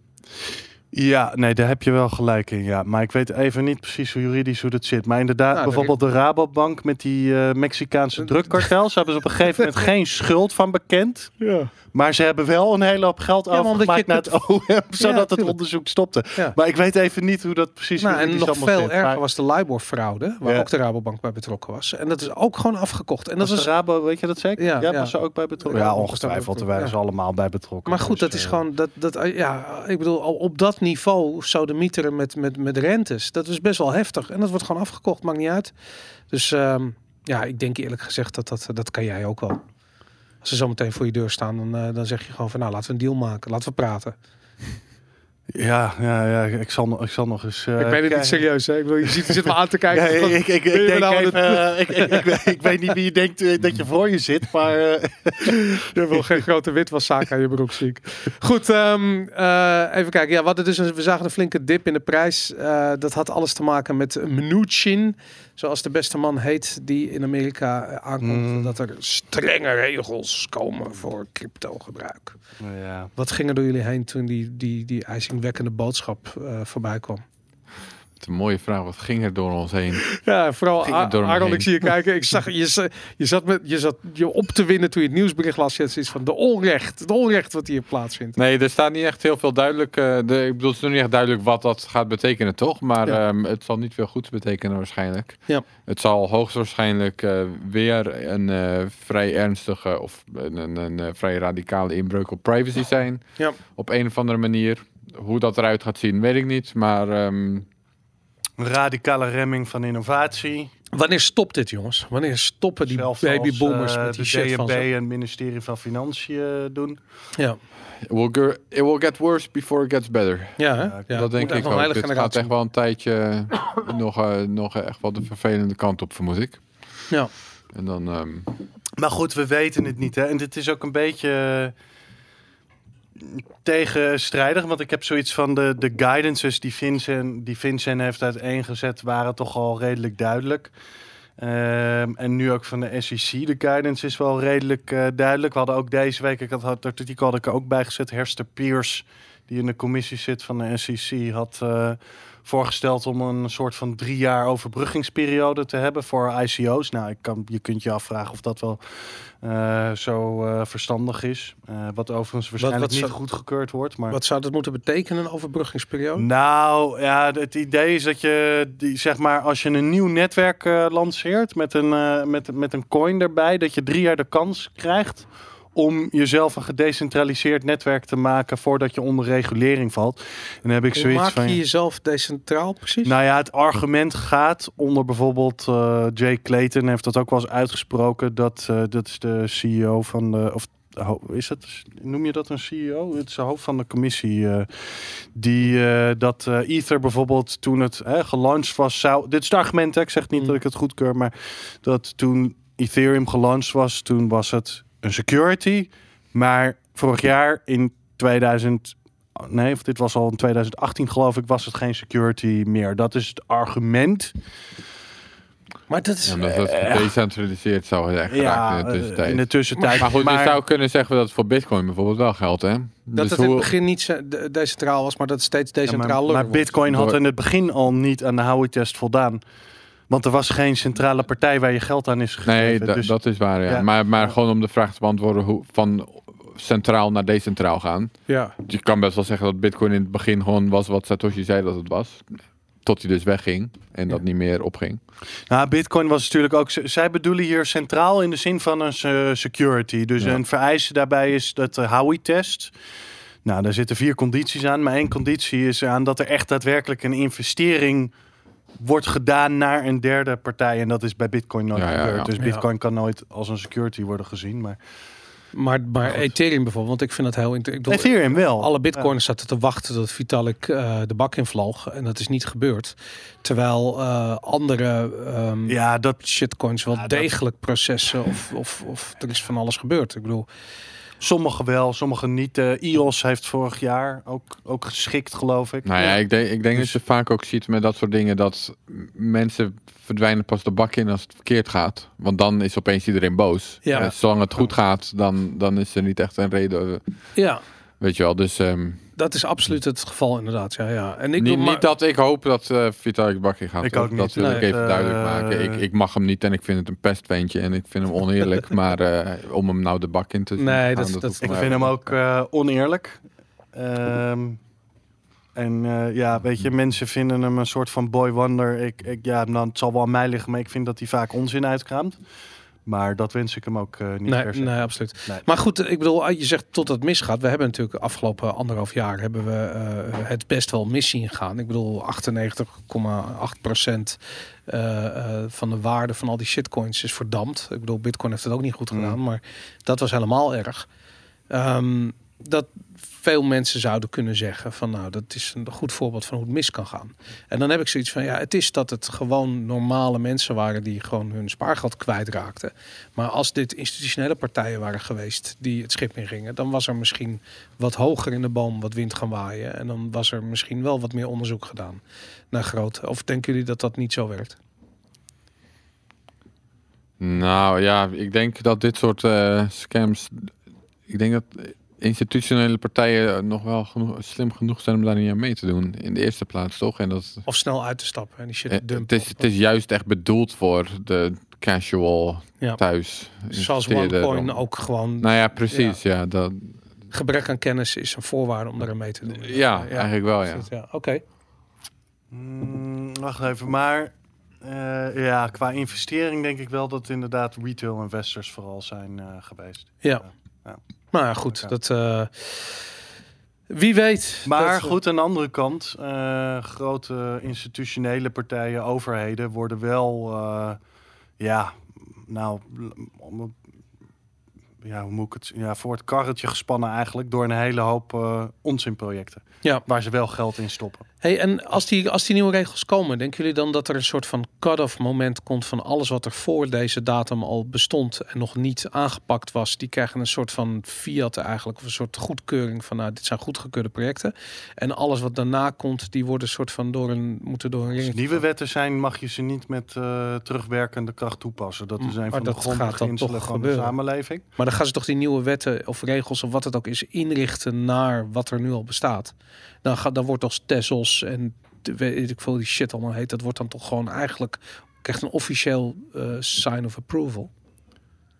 Ja, nee, daar heb je wel gelijk in. Ja. Maar ik weet even niet precies hoe juridisch hoe dat zit. Maar inderdaad, Nou, bijvoorbeeld de Rabobank met die eh, Mexicaanse drugkartels. hebben ze op een gegeven moment geen schuld van bekend. Ja. Maar ze hebben wel een hele hoop geld Ja, overgemaakt naar het OM, zodat het onderzoek stopte. Ja. Maar ik weet even niet hoe dat precies Nou, en nog veel zit. erger Maar was de LIBOR-fraude, waar ook de Rabobank bij betrokken was. En dat is ook gewoon afgekocht. En dat was de Rabo, weet je dat zeker? Ja, Ja, was ze ook bij betrokken? Ja, ongetwijfeld. Daar waren ze allemaal bij betrokken. Maar goed, Dus, dat is eh, gewoon dat, dat ja, ik bedoel, al op dat niveau sodemieteren met, met, met rentes, dat is best wel heftig. En dat wordt gewoon afgekocht, maakt niet uit. Dus ehm, ja, ik denk eerlijk gezegd dat dat, dat kan jij ook wel. Als ze zo meteen voor je deur staan, dan, eh, dan zeg je gewoon van nou, laten we een deal maken, laten we praten. Ja, ja, ja ik, zal, nog- ik zal nog eens... eh, ik ben het niet serieus, hè? Ik bedoel, je ziet, je zit me aan te kijken. Van, ik, ik, ik, ben je ik denk nou aan even, het- ik, ik, ik, weet- ik weet niet wie je denkt eh, dat je voor je zit, maar eh, Je wil geen grote witwaszaak aan je broek, zie ik. Goed, ehm, eh, even kijken. Ja, we, dus een, we zagen een flinke dip in de prijs. Dat had alles te maken met Mnuchin, zoals de beste man heet, die in Amerika eh, aankomt. Mm. Dat er strenge regels komen voor crypto gebruik. nou ja. Wat ging er door jullie heen toen die, die, die ijzingwekkende boodschap eh, voorbij kwam? Het is een mooie vraag. Wat ging er door ons heen? Ja, vooral Ging het A- door hem Aaron, heen? ik zie je kijken. Ik zag, je, je, zat met, je zat je op te winnen toen je het nieuwsbericht las. Je had zoiets van de onrecht, de onrecht wat hier plaatsvindt. Nee, er staat niet echt heel veel duidelijk. eh, de, ik bedoel, het is nog niet echt duidelijk wat dat gaat betekenen, toch? Maar Ja. ehm, het zal niet veel goeds betekenen waarschijnlijk. Ja. Het zal hoogstwaarschijnlijk eh, weer een eh, vrij ernstige of een, een, een, eh, vrij radicale inbreuk op privacy zijn. Ja. Op een of andere manier. Hoe dat eruit gaat zien, weet ik niet. Maar ehm, radicale remming van innovatie. Wanneer stopt dit, jongens? Wanneer stoppen die Zelfs babyboomers als, eh, met die shit van en het ministerie van Financiën eh, doen. Ja, it, will go- it will get worse before it gets better. ja, hè? Ja, ja dat denk ik ook. Dit gaat echt wel een tijdje nog, eh, nog echt wel de vervelende kant op, vermoed ik. Ja. En dan... ehm, Maar goed, we weten het niet. Hè? En dit is ook een beetje tegenstrijdig. Want ik heb zoiets van de, de guidances die Vincent, die Vincent heeft uiteengezet... waren toch al redelijk duidelijk. Ehm, en nu ook van de SEC. De guidance is wel redelijk eh, duidelijk. We hadden ook deze week, ik had het artikel had ik er ook bij gezet... Herster Piers, die in de commissie zit van de SEC... had eh, voorgesteld om een soort van drie jaar overbruggingsperiode te hebben voor ICO's. Nou, ik kan, je kunt je afvragen of dat wel eh, zo eh, verstandig is. Eh, wat overigens waarschijnlijk wat niet zou- goedgekeurd wordt. Maar Wat zou dat moeten betekenen, een overbruggingsperiode? nou, ja, het idee is dat je, die, zeg maar, als je een nieuw netwerk lanceert met een, met, met een coin erbij, dat je drie jaar de kans krijgt om jezelf een gedecentraliseerd netwerk te maken voordat je onder regulering valt. En dan heb ik Hoe zoiets maak van. je jezelf decentraal precies? Nou ja, het argument gaat onder bijvoorbeeld eh, Jay Clayton heeft dat ook wel eens uitgesproken. Dat, eh, dat is de CEO van de. Of is het? Noem je dat een CEO? Het is de hoofd van de commissie. eh, die dat Ether bijvoorbeeld toen het gelanceerd was, zou. Dit is het argument, hè, ik zeg niet Mm. dat ik het goedkeur, maar dat toen Ethereum gelanceerd was, toen was het een security. Maar vorig jaar in 2000 nee, of dit was al in 2018 geloof ik, was het geen security meer. Dat is het argument. maar dat is... Ja, omdat het gedecentraliseerd zou zijn Ja, in de eh, tussentijd. in de tussentijd. maar goed, je zou kunnen zeggen dat het voor Bitcoin bijvoorbeeld wel geldt, hè? dat Dus het in het begin niet ze- de- decentraal was, maar dat het steeds Ja, decentraal maar, maar Bitcoin had in het begin al niet aan de Howey-test voldaan. Want er was geen centrale partij waar je geld aan is gegeven. Nee, da- dus, dat is waar, ja. Ja. Maar, maar Ja. gewoon om de vraag te beantwoorden hoe van centraal naar decentraal gaan. Ja, Je kan best wel zeggen dat Bitcoin in het begin gewoon was wat Satoshi zei dat het was. Tot hij dus wegging en dat Ja. niet meer opging. nou, Bitcoin was natuurlijk ook... Zij bedoelen hier centraal in de zin van een eh, security. Dus Ja. een vereiste daarbij is dat de Howey-test... Nou, daar zitten vier condities aan. Maar één conditie is aan dat er echt daadwerkelijk een investering wordt gedaan naar een derde partij. En dat is bij Bitcoin nooit Ja, gebeurd. ja. Dus Ja. Bitcoin kan nooit als een security worden gezien. Maar maar, maar Ethereum bijvoorbeeld, want ik vind dat heel interessant. Ethereum wel. Alle bitcoiners zaten te wachten tot Vitalik eh, de bak invloog. En dat is niet gebeurd. Terwijl eh, andere ehm, Ja, dat shitcoins wel Ja, dat- degelijk processen of, of, of er is van alles gebeurd. Ik bedoel, sommige wel, sommige niet. Eh IOS heeft vorig jaar ook, ook geschikt, geloof ik. Nou ja, ik denk, ik denk Dus- dat je vaak ook ziet met dat soort dingen dat mensen verdwijnen pas de bak in als het verkeerd gaat. Want dan is opeens iedereen boos. Ja. En zolang het goed gaat, dan, dan is er niet echt een reden. eh, ja, Weet je wel, dus ehm, dat is absoluut het geval inderdaad. Ja, ja. En ik niet, maar- niet dat ik hoop dat eh Vitalik de bak in gaat. Ik ook niet. Dat wil Nee. ik even Eh, duidelijk maken. Ik, ik mag hem niet en ik vind het een pestventje en ik vind hem oneerlijk. maar eh, om hem nou de bak in te zien Nee, gaan, dat is- dat- hoeft Ik vind hem ook eh, oneerlijk. Ehm, en eh, ja, weet je, mensen vinden hem een soort van boy wonder. Ik, ik, ja, nou, het zal wel aan mij liggen, maar ik vind dat hij vaak onzin uitkraamt. Maar dat wens ik hem ook eh, niet Nee, per se. nee, absoluut. Nee. Maar goed, ik bedoel, je zegt tot het misgaat. We hebben natuurlijk afgelopen anderhalf jaar hebben we eh, het best wel mis zien gaan. Ik bedoel, 98,8 procent eh, van de waarde van al die shitcoins is verdampt. Ik bedoel, Bitcoin heeft het ook niet goed Mm. gedaan, maar dat was helemaal erg. Ehm, dat veel mensen zouden kunnen zeggen van nou, dat is een goed voorbeeld van hoe het mis kan gaan. En dan heb ik zoiets van ja, het is dat het gewoon normale mensen waren die gewoon hun spaargeld kwijtraakten. Maar als dit institutionele partijen waren geweest die het schip ingingen, dan was er misschien wat hoger in de boom wat wind gaan waaien. En dan was er misschien wel wat meer onderzoek gedaan naar grote. Of denken jullie dat dat niet zo werkt? Nou ja, ik denk dat dit soort eh, scams. Ik denk dat institutionele partijen nog wel genoeg, slim genoeg zijn om daar niet aan mee te doen. In de eerste plaats, toch? En dat, Of snel uit te stappen en die shit eh, te het, dumpen. is, het is juist echt bedoeld voor de casual Ja. thuis. Zoals OneCoin om- ook gewoon Nou ja, precies. Ja, dat, gebrek aan kennis is een voorwaarde om daar mee te doen. ja, eigenlijk wel. Ja. Oké. Mm, wacht even, maar eh, ja, qua investering denk ik wel dat inderdaad retail investors vooral zijn eh, geweest. Ja. Ja. Ja, goed. Ja. Dat, eh, wie weet. Maar dat- goed, aan de andere kant, eh, grote institutionele partijen, overheden worden wel, eh, ja, nou, ja, hoe moet ik het, ja, voor het karretje gespannen eigenlijk door een hele hoop eh onzinprojecten. Ja. Waar ze wel geld in stoppen. Hey, en als die, als die nieuwe regels komen, denken jullie dan dat er een soort van cut-off moment komt van alles wat er voor deze datum al bestond en nog niet aangepakt was? Die krijgen een soort van fiat eigenlijk, of een soort goedkeuring van nou, dit zijn goedgekeurde projecten. En alles wat daarna komt, die worden een soort van door een, moeten door een ring. er nieuwe wetten zijn, mag je ze niet met eh, terugwerkende kracht toepassen. Dat is een maar van de dat dan grondbeginselen van de samenleving. Maar dan gaan ze toch die nieuwe wetten of regels of wat het ook is inrichten naar wat er nu al bestaat. Dan, gaat, dan wordt toch Tessels en de- weet ik veel die shit allemaal heet. Dat wordt dan toch gewoon eigenlijk krijgt een officieel eh, sign of approval.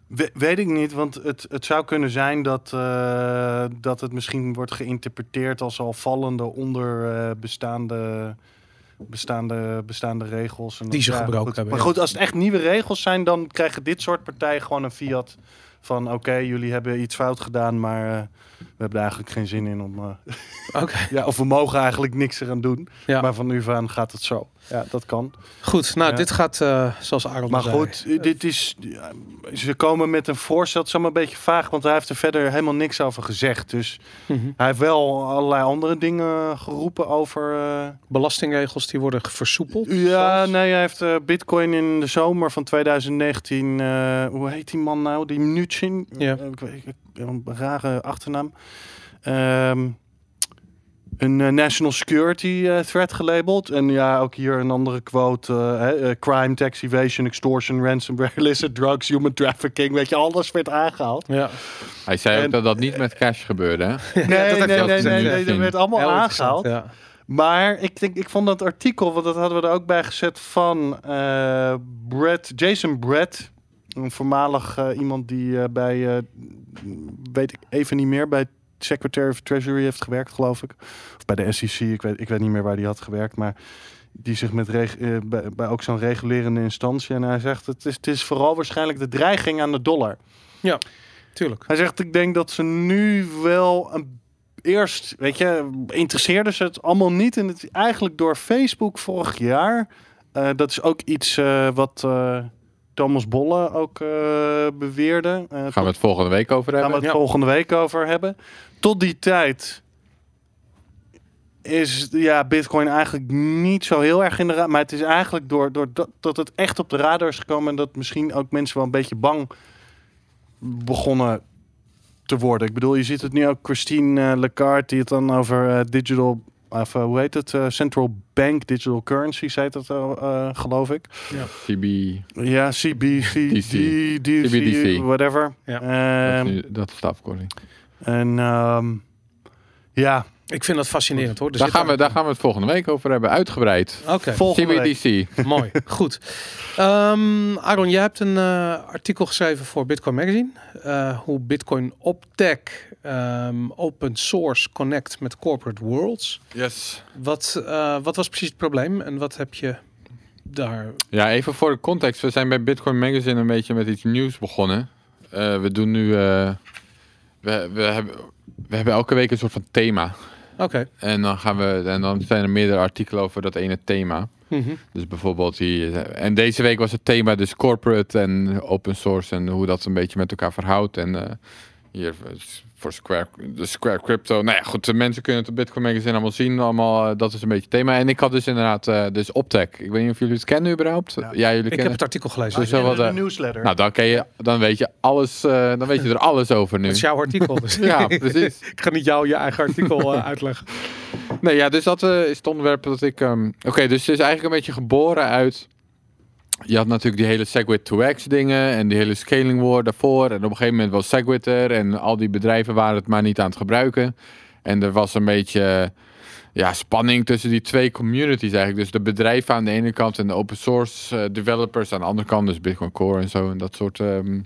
We- weet ik niet, want het, het zou kunnen zijn dat, eh, dat het misschien wordt geïnterpreteerd als al vallende onder eh, bestaande, bestaande, bestaande regels. En Die ze ja, goed. hebben, Maar ja. goed, als het echt nieuwe regels zijn, dan krijgen dit soort partijen gewoon een fiat van oké, jullie hebben iets fout gedaan, maar we hebben er eigenlijk geen zin in om. eh, ja, of we mogen eigenlijk niks eraan doen. ja. Maar van nu aan gaat het zo. Ja, dat kan. goed. Nou, Ja. dit gaat eh, zoals Aaron Maar zei. goed, dit is. ja, ze komen met een voorstel. Het is allemaal een beetje vaag, want hij heeft er verder helemaal niks over gezegd. Dus Mhm. hij heeft wel allerlei andere dingen geroepen over. eh, Belastingregels die worden versoepeld. ja, zoals- nee, hij heeft eh, Bitcoin in de zomer van 2019. eh, hoe heet die man nou? Die Mnuchin. Ja. Eh, ik weet een rare achternaam. Ehm, een eh, national security eh, threat gelabeld. En ja, ook hier een andere quote. eh, hè, crime, tax evasion, extortion, ransomware, illicit drugs, human trafficking. Weet je, alles werd aangehaald. Ja. Hij zei En- ook dat dat niet met cash gebeurde. Hè? Nee, dat nee, nee, ook nee, gezegd, nee, dat werd allemaal aangehaald. Ja. Maar ik, denk, ik vond dat artikel, want dat hadden we er ook bij gezet van eh Brett, Jason Brett. Een voormalig iemand die eh, bij, eh, weet ik even niet meer, bij Secretary of Treasury heeft gewerkt, geloof ik. Of bij de SEC, ik weet, ik weet niet meer waar die had gewerkt, maar die zich met eh, bij, bij ook zo'n regulerende instantie. En hij zegt, het is, het is vooral waarschijnlijk de dreiging aan de dollar. Tuurlijk. Hij zegt, ik denk dat ze nu wel een, eerst, weet je, interesseerden ze het allemaal niet. En het eigenlijk door Facebook vorig jaar. eh, dat is ook iets eh, wat Thomas Bolle ook eh, beweerde. Eh, Gaan we het volgende week over gaan we hebben. het Ja. volgende week over hebben. Tot die tijd is ja, Bitcoin eigenlijk niet zo heel erg in de radar. Maar het is eigenlijk door, door dat, dat het echt op de radar is gekomen. En dat misschien ook mensen wel een beetje bang begonnen te worden. Ik bedoel, je ziet het nu ook Christine Lagarde die het dan over digital. Of, eh, hoe heet het? Eh, Central Bank Digital Currencies heet dat, eh, eh, geloof ik. CB, Ja, CBC, DC. DC, CBDC. whatever. Ja. Ehm, dat, is nu- dat is de afkorting. en ehm, ja, Ik vind dat fascinerend hoor. Er Daar gaan, we, daar gaan we het volgende week over hebben, uitgebreid. Oké. volgende week. CBDC. Mooi, goed. Ehm Aaron, jij hebt een eh, artikel geschreven voor Bitcoin Magazine. eh, hoe Bitcoin op tech ehm, open source connect met corporate worlds. Yes. Wat, eh, wat was precies het probleem en wat heb je daar... Ja, even voor de context. We zijn bij Bitcoin Magazine een beetje met iets nieuws begonnen. Eh, we doen nu... eh, we, we, hebben, we hebben elke week een soort van thema. Oké. En dan, gaan we, en dan zijn er meerdere artikelen over dat ene thema. Mhm. Dus bijvoorbeeld die... En deze week was het thema dus corporate en open source... en hoe dat een beetje met elkaar verhoudt. En eh, hier eh, voor Square, de Square Crypto. Nou ja, goed, de mensen kunnen het op Bitcoin Magazine allemaal zien. Allemaal, eh, dat is een beetje het thema. En ik had dus inderdaad, eh, dus Optech. Ik weet niet of jullie het kennen überhaupt. Ja. Ja, jullie Ik heb het artikel gelezen. Dus Ah, wel en wat, de newsletter. Nou, dan, ken je, dan weet je alles, eh, dan weet je er alles over nu. Het is jouw artikel. Dus. Ja, precies. ik ga niet jou je eigen artikel uitleggen. Nee, ja, dus dat eh, is het onderwerp dat ik... ehm, Oké, dus het is eigenlijk een beetje geboren uit... Je had natuurlijk die hele Segwit to X dingen en die hele scaling war daarvoor. En op een gegeven moment was Segwit er en al die bedrijven waren het maar niet aan het gebruiken. En er was een beetje ja, spanning tussen die twee communities eigenlijk. Dus de bedrijven aan de ene kant en de open source eh, developers aan de andere kant. Dus Bitcoin Core en zo en dat soort... ehm,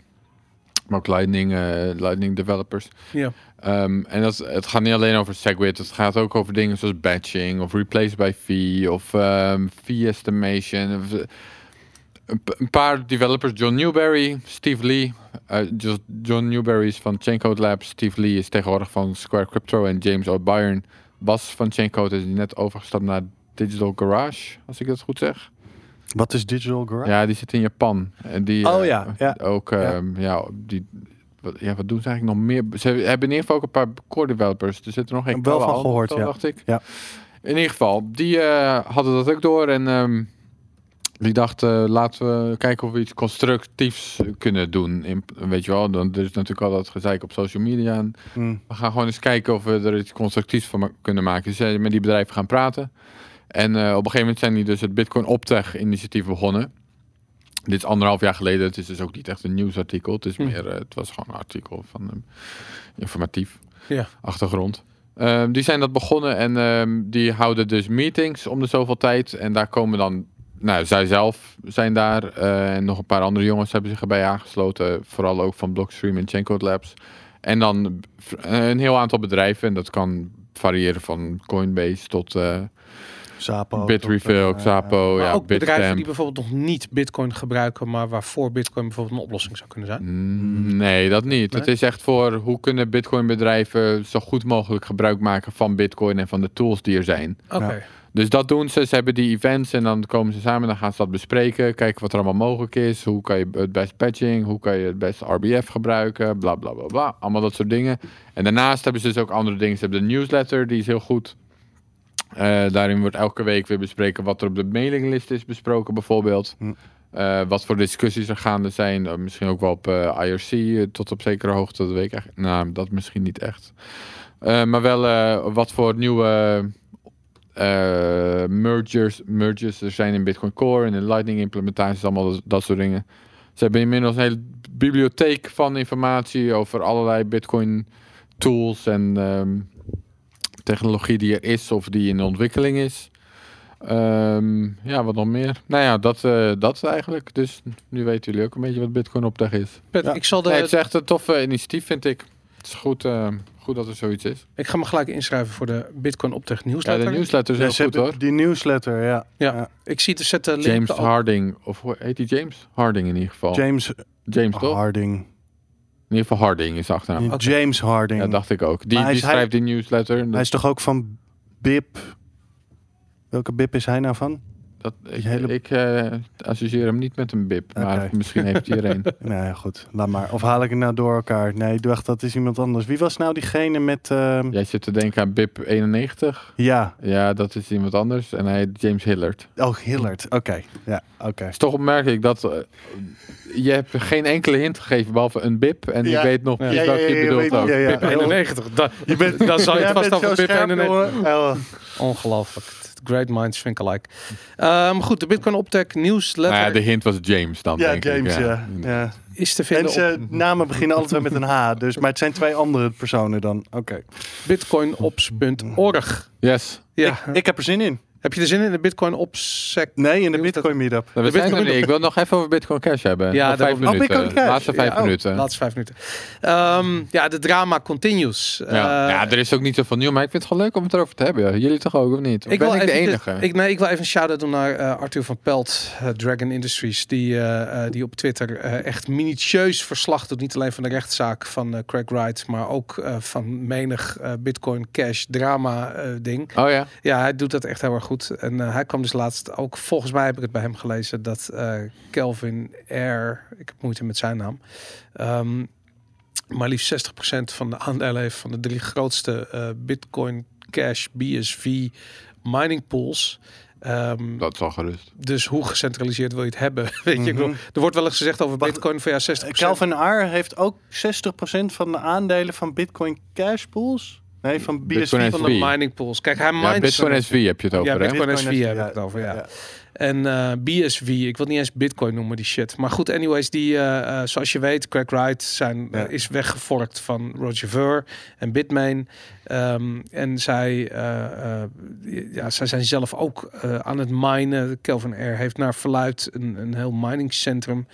maar ook Lightning, eh, Lightning developers. Ja. Ehm, en dat, het gaat niet alleen over SegWit, het gaat ook over dingen zoals batching of replace by fee of ehm, fee estimation. Of, eh, een, paar developers, John Newberry, Steve Lee. eh, Jo- John Newberry is van Chaincode Labs, Steve Lee is tegenwoordig van Square Crypto en James O'Brien was van Chaincode, is net overgestapt naar Digital Garage, als ik dat goed zeg. Wat is Digital Garage? Ja, die zit in Japan. En die, Oh eh, ja, ja. Ook, Ja. ehm, ja. die, wat, ja, wat doen ze eigenlijk nog meer? Ze hebben in ieder geval ook een paar core developers. Er zitten nog geen Wel van gehoord, handen, ja. dacht ik. Ja. In ieder geval, die eh, hadden dat ook door. En ehm, die dachten, laten we kijken of we iets constructiefs kunnen doen. In, weet je wel, dan, er is natuurlijk altijd gezeik op social media. En Hm. we gaan gewoon eens kijken of we er iets constructiefs van ma- kunnen maken. Dus zijn met die bedrijven gaan praten. En eh, op een gegeven moment zijn die dus het Bitcoin Optech initiatief begonnen. Dit is anderhalf jaar geleden. Het is dus ook niet echt een nieuwsartikel. Het, is Hm. meer, eh, het was gewoon een artikel van eh, informatief achtergrond. Ehm, die zijn dat begonnen en ehm, die houden dus meetings om de zoveel tijd. En daar komen dan, nou, zij zelf zijn daar. eh, en nog een paar andere jongens hebben zich erbij aangesloten. Vooral ook van Blockstream en Chaincode Labs. En dan eh, een heel aantal bedrijven. En dat kan variëren van Coinbase tot eh Zapo. Bitrefill, tot, Xapo, maar ja, ook bedrijven die bijvoorbeeld nog niet Bitcoin gebruiken, maar waarvoor Bitcoin bijvoorbeeld een oplossing zou kunnen zijn. Mm, Nee, dat niet. Nee? Het is echt voor hoe kunnen Bitcoin bedrijven zo goed mogelijk gebruik maken van Bitcoin en van de tools die er zijn. Oké. Dus dat doen ze. Ze hebben die events en dan komen ze samen. Dan gaan ze dat bespreken. Kijken wat er allemaal mogelijk is. Hoe kan je het best patching? Hoe kan je het best RBF gebruiken? Bla bla bla bla. Allemaal dat soort dingen. En daarnaast hebben ze dus ook andere dingen. Ze hebben de newsletter, die is heel goed. Eh, daarin wordt elke week weer bespreken wat er op de mailinglist is besproken, bijvoorbeeld. Hm. Eh, wat voor discussies er gaande zijn. Eh, misschien ook wel op IRC tot op zekere hoogte. Dat weet ik eigenlijk. Nou, dat misschien niet echt. Maar wel wat voor nieuwe mergers, mergers er zijn in Bitcoin Core en in Lightning implementaties, allemaal dat, dat soort dingen. Ze hebben inmiddels een hele bibliotheek van informatie over allerlei Bitcoin tools en ehm, technologie die er is of die in ontwikkeling is. Ehm, ja, wat nog meer? Nou ja, dat, eh, dat eigenlijk. Dus nu weten jullie ook een beetje wat Bitcoin optech is. Pet, Ja. ik, zal de, Nee, het is echt een toffe initiatief, vind ik. Het is goed, eh, goed dat er zoiets is. ik ga me gelijk inschrijven voor de Bitcoin Optech Ja, nieuwsletter. de nieuwsletter is Ja, heel goed hoor. Die newsletter, ja. Ja. Ik zie de zetten link James. Harding, of hoe heet hij James? Harding in ieder geval. James James toch? Harding. In ieder geval Harding is de achternaam. James Harding. Ja, dacht ik ook. Die, die is- hij- schrijft die newsletter. Hij is toch ook van BIP? Welke BIP is hij nou van? Dat, ik hele- ik eh, associeer hem niet met een bib, maar misschien heeft hij er een. Nou ja, goed. Laat maar. Of haal ik het nou door elkaar? Nee, ik dacht dat is iemand anders. Wie was nou diegene met... ehm, Jij zit te denken aan bib 91. Ja. Ja, dat is iemand anders. En hij heet James Hillard. Oh, Hillard. Oké. Ja, oké. Het is toch opmerkelijk dat eh, je hebt geen enkele hint gegeven behalve een bib. En Ja. ik weet nog Ja. precies Ja, ja, je ja, bedoelt ook. ja, ja. Pip 91. Da, Je bent, dan zou je vast over scherp, 91. jongen. Oh. Ongelooflijk. Great minds think alike. Ehm goed, de Bitcoin Optech nieuwsletter Nou ja, de hint was James dan, Ja, denk James, ik. ja. ja. is te En vinden op zijn namen beginnen altijd met een H. Dus, maar het zijn twee andere personen dan. Oké. bitcoinops.org. Yes. Ja, Ik, ik heb er zin in. Heb je er zin in de Bitcoin Opsec? Nee, in de Bitcoin Meetup. De Bitcoin-. Ik wil nog even over Bitcoin Cash hebben. Ja, vijf Oh, minuten. Bitcoin Cash. Laatste vijf Ja, oh. minuten. Laatste vijf minuten. Ehm, ja, de drama continues. Ja. Eh, ja, er is ook niet zoveel nieuw, maar ik vind het gewoon leuk om het erover te hebben. Jullie toch ook, of niet? Of Ik ben wil, ik de enige? Ik, nee, ik wil even een shout-out doen naar eh, Arthur van Pelt, eh, Dragon Industries, die, die op Twitter eh, echt minutieus verslag doet. Niet alleen van de rechtszaak van Craig Wright, maar ook eh, van menig Bitcoin Cash drama eh, ding. Oh ja? Ja, hij doet dat echt heel erg goed. En eh, hij kwam dus laatst ook, volgens mij heb ik het bij hem gelezen, dat eh, Kelvin Air, ik heb moeite met zijn naam, ehm, maar liefst 60% van de aandelen heeft van de drie grootste eh, Bitcoin Cash BSV mining pools. Ehm, Dat is al gerust. dus hoe gecentraliseerd wil je het hebben? Weet je, Mhm. er wordt wel eens gezegd over Wacht, Bitcoin van ja, 60%. Calvin R heeft ook 60% van de aandelen van Bitcoin Cash Pools. Nee, van BSV. Bitcoin van de mining pools. Kijk, hij Ja, mines Bitcoin SV heb je het over, Ja, hè? Bitcoin Bitcoin SV heb ik het over, ja. En eh, BSV, ik wil niet eens Bitcoin noemen, die shit. Maar goed, anyways, die, eh, eh, zoals je weet, Craig Wright zijn, Ja. is weggeforkt van Roger Ver en Bitmain. Ehm, en zij, ja, zij zijn zelf ook aan het minen. Kelvin Air heeft naar verluid een, een heel miningscentrum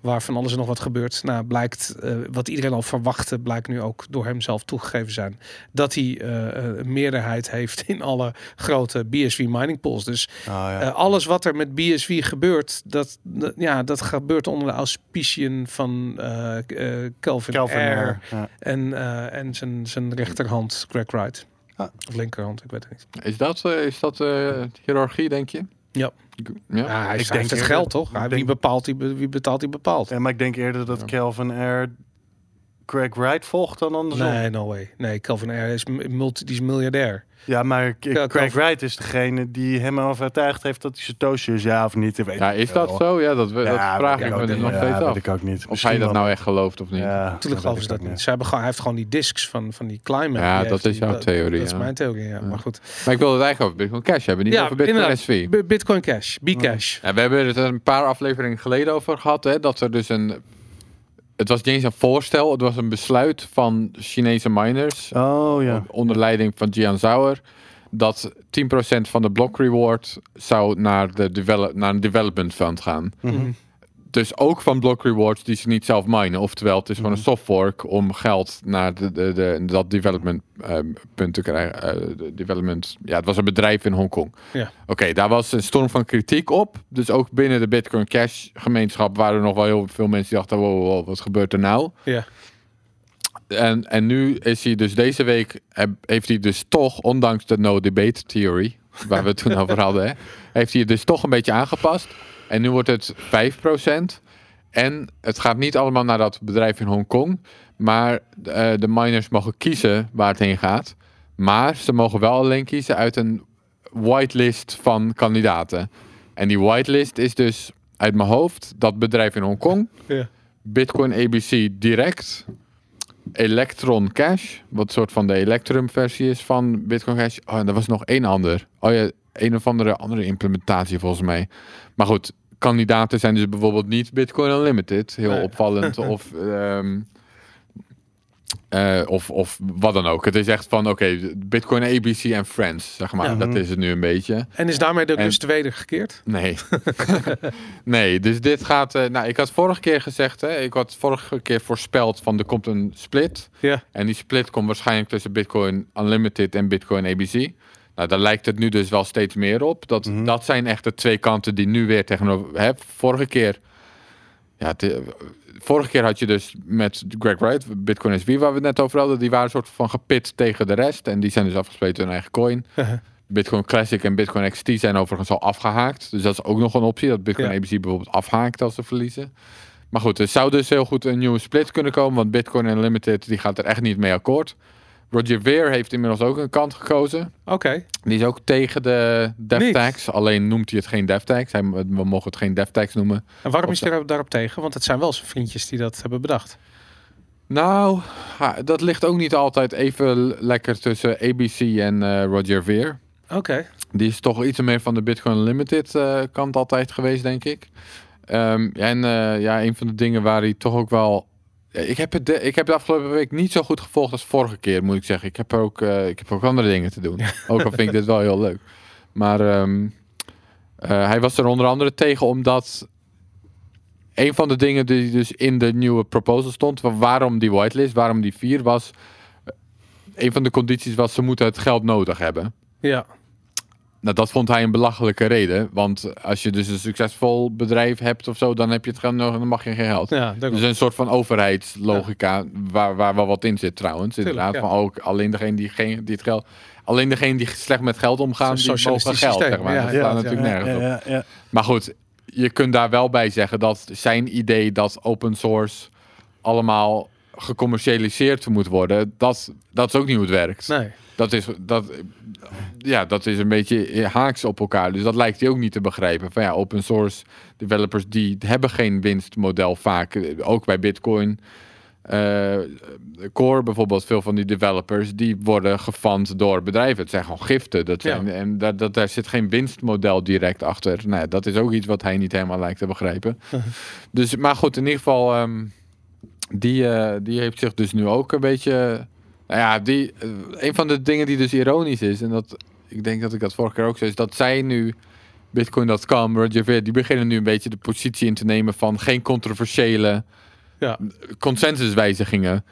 waar van alles en nog wat gebeurt. Nou, blijkt wat iedereen al verwachtte, blijkt nu ook door hem zelf toegegeven zijn. Dat hij een meerderheid heeft in alle grote BSV mining pools. Dus Oh, ja. alles wat er met BSV gebeurt, dat, dat- ja, dat gebeurt onder de auspiciën van eh eh, Kelvin, Calvin Air. Ja. en, eh, en zijn, zijn rechterhand Greg Wright. Ah. Of linkerhand, ik weet het niet. Is dat, eh, is dat eh, hiërarchie, denk je? Ja. Ja? Ja, hij, ik denk het eerder- geld, toch? wie, denk- bepaalt, die, be- wie betaalt, die bepaalt. Ja, maar ik denk eerder dat Ja. Calvin Craig Wright volgt dan andersom. Nee, no way. Nee, Kelvin Air is multi, die is miljardair. Ja, maar Craig Calvin- Wright is degene die hem overtuigd heeft dat hij Satoshi is, ja of niet. Dat weet Ja, is wel. dat zo? Ja, dat, dat Ja, vraag ik ook me niet. nog Ja, steeds weet af. ik ook niet. Of Misschien hij dat nou echt gelooft of niet. Ja, Natuurlijk dat geloven ze dat niet. Ze hebben gewoon, hij heeft gewoon die discs van, van die climate. Ja, Die dat is jouw theorie, Dat is mijn theorie, ja. Ja. Maar goed. Maar ik wilde het eigenlijk over Bitcoin Cash hebben, niet over Bitcoin. SV. B- Bitcoin Cash, Bcash. Ja, we hebben het er een paar afleveringen geleden over gehad, hè, dat er dus een... Het was niet eens een voorstel, het was een besluit van Chinese miners, Oh ja. onder leiding van Jian Zhouer, dat 10% van de block reward zou naar, de develop, naar een development fund gaan. Mhm. Dus ook van block rewards die ze niet zelf minen. Oftewel, het is gewoon een soft fork om geld naar de, de, de, dat development ehm, punt te krijgen. Eh, de development, ja, het was een bedrijf in Hongkong. Ja. Oké, daar was een storm van kritiek op. Dus ook binnen de Bitcoin Cash gemeenschap waren er nog wel heel veel mensen die dachten, wow, wow, wat gebeurt er nou? Ja. En, en nu is hij dus deze week, heeft hij dus toch, ondanks de no debate theory, waar we het toen over hadden, hè, heeft hij het dus toch een beetje aangepast. En nu wordt het 5%. En het gaat niet allemaal naar dat bedrijf in Hongkong. Maar eh, de miners mogen kiezen waar het heen gaat. Maar ze mogen wel alleen kiezen uit een whitelist van kandidaten. En die whitelist is dus uit mijn hoofd dat bedrijf in Hongkong. Ja. Bitcoin ABC Direct. Electron Cash. Wat een soort van de Electrum versie is van Bitcoin Cash. Oh, en er was nog één ander. Oh ja, een of andere andere implementatie volgens mij. Maar goed, kandidaten zijn dus bijvoorbeeld niet Bitcoin Unlimited. Heel Nee. opvallend. of, ehm, eh, of, of wat dan ook. Het is echt van, oké, Bitcoin ABC en Friends, zeg maar. Ja. Dat is het nu een beetje. En is daarmee de En- rust wedergekeerd? Nee. nee, dus dit gaat... eh, nou, ik had vorige keer gezegd, hè, ik had vorige keer voorspeld van er komt een split. Ja. En die split komt waarschijnlijk tussen Bitcoin Unlimited en Bitcoin ABC. Nou, daar lijkt het nu dus wel steeds meer op. Dat, Mhm. dat zijn echt de twee kanten die nu weer tegenover... Hè, vorige keer... Ja, eh, vorige keer had je dus met Greg Wright, Bitcoin SV, waar we het net over hadden. Die waren een soort van gepit tegen de rest. En die zijn dus afgespleten hun eigen coin. Bitcoin Classic en Bitcoin XT zijn overigens al afgehaakt. Dus dat is ook nog een optie. Dat Bitcoin Ja. ABC bijvoorbeeld afhaakt als ze verliezen. Maar goed, er zou dus heel goed een nieuwe split kunnen komen. Want Bitcoin Unlimited die gaat er echt niet mee akkoord. Roger Ver heeft inmiddels ook een kant gekozen. Oké. Die is ook tegen de dev Niet. tax. Alleen noemt hij het geen dev tax. Hij, we mogen het geen dev tax noemen. En waarom Of is hij daar- daarop tegen? Want het zijn wel zijn vriendjes die dat hebben bedacht. Nou, dat ligt ook niet altijd even lekker tussen ABC en eh, Roger Ver. Oké. Die is toch iets meer van de Bitcoin Unlimited eh, kant altijd geweest, denk ik. Ehm, en eh, ja, een van de dingen waar hij toch ook wel... Ik heb, het de, ik heb de afgelopen week niet zo goed gevolgd als vorige keer, moet ik zeggen. Ik heb, er ook, eh, ik heb ook andere dingen te doen. Ook al vind ik dit wel heel leuk. Maar ehm, eh, hij was er onder andere tegen omdat... Een van de dingen die dus in de nieuwe proposal stond... wa- waarom die whitelist, waarom die vier was... eh, Een van de condities was ze moeten het geld nodig hebben. Ja. Nou, dat vond hij een belachelijke reden. Want als je dus een succesvol bedrijf hebt of zo, dan heb je het en dan mag je geen geld. Ja, dat Dus een soort van overheidslogica, waar, waar wel wat in zit trouwens. Tuurlijk, inderdaad, ja. van ook alleen degene die, geen, die het geld... Alleen degene die slecht met geld omgaan, die mogen geld, systeem, zeg maar. ja, dat ja, staat ja, natuurlijk nergens op. ja, ja. Maar goed, je kunt daar wel bij zeggen dat zijn idee dat open source allemaal gecommercialiseerd moet worden, dat, dat is ook niet hoe het werkt. Nee. Dat is, dat, ja, dat is een beetje haaks op elkaar. Dus dat lijkt hij ook niet te begrijpen. Van ja, open source developers die hebben geen winstmodel vaak. Ook bij Bitcoin. Eh, Core bijvoorbeeld, veel van die developers, die worden gefund door bedrijven. Het zijn gewoon giften. Dat zijn, Ja. En daar, dat, daar zit geen winstmodel direct achter. Nou, dat is ook iets wat hij niet helemaal lijkt te begrijpen. dus, maar goed, in ieder geval, ehm, die, eh, die heeft zich dus nu ook een beetje... Nou ja, die, eh, een van de dingen die dus ironisch is, en dat ik denk dat ik dat vorige keer ook zei, is dat zij nu Bitcoin.com, Roger Ver, die beginnen nu een beetje de positie in te nemen van geen controversiële Ja. consensuswijzigingen.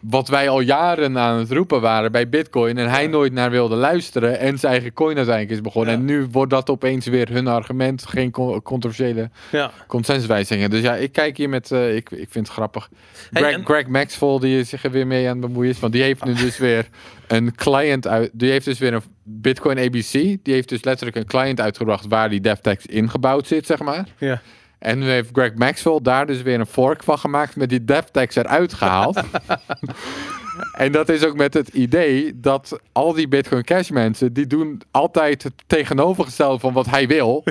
Wat wij al jaren aan het roepen waren bij Bitcoin en hij nooit naar wilde luisteren en zijn eigen coin uiteindelijk is begonnen. Ja. En nu wordt dat opeens weer hun argument, geen con- controversiële Ja. consensuswijzigingen. Dus ja, ik kijk hier met, eh, ik, ik vind het grappig. Hey, Greg, en- Greg Maxwell, die zich er weer mee aan het bemoeien is, want die heeft nu dus weer een client uit, die heeft dus weer een Bitcoin ABC, die heeft dus letterlijk een client uitgebracht waar die DevTex ingebouwd zit, zeg maar. Ja. En nu heeft Greg Maxwell daar dus weer een fork van gemaakt met die DevTex eruit gehaald. en dat is ook met het idee dat al die Bitcoin Cash mensen, die doen altijd het tegenovergestelde van wat hij wil.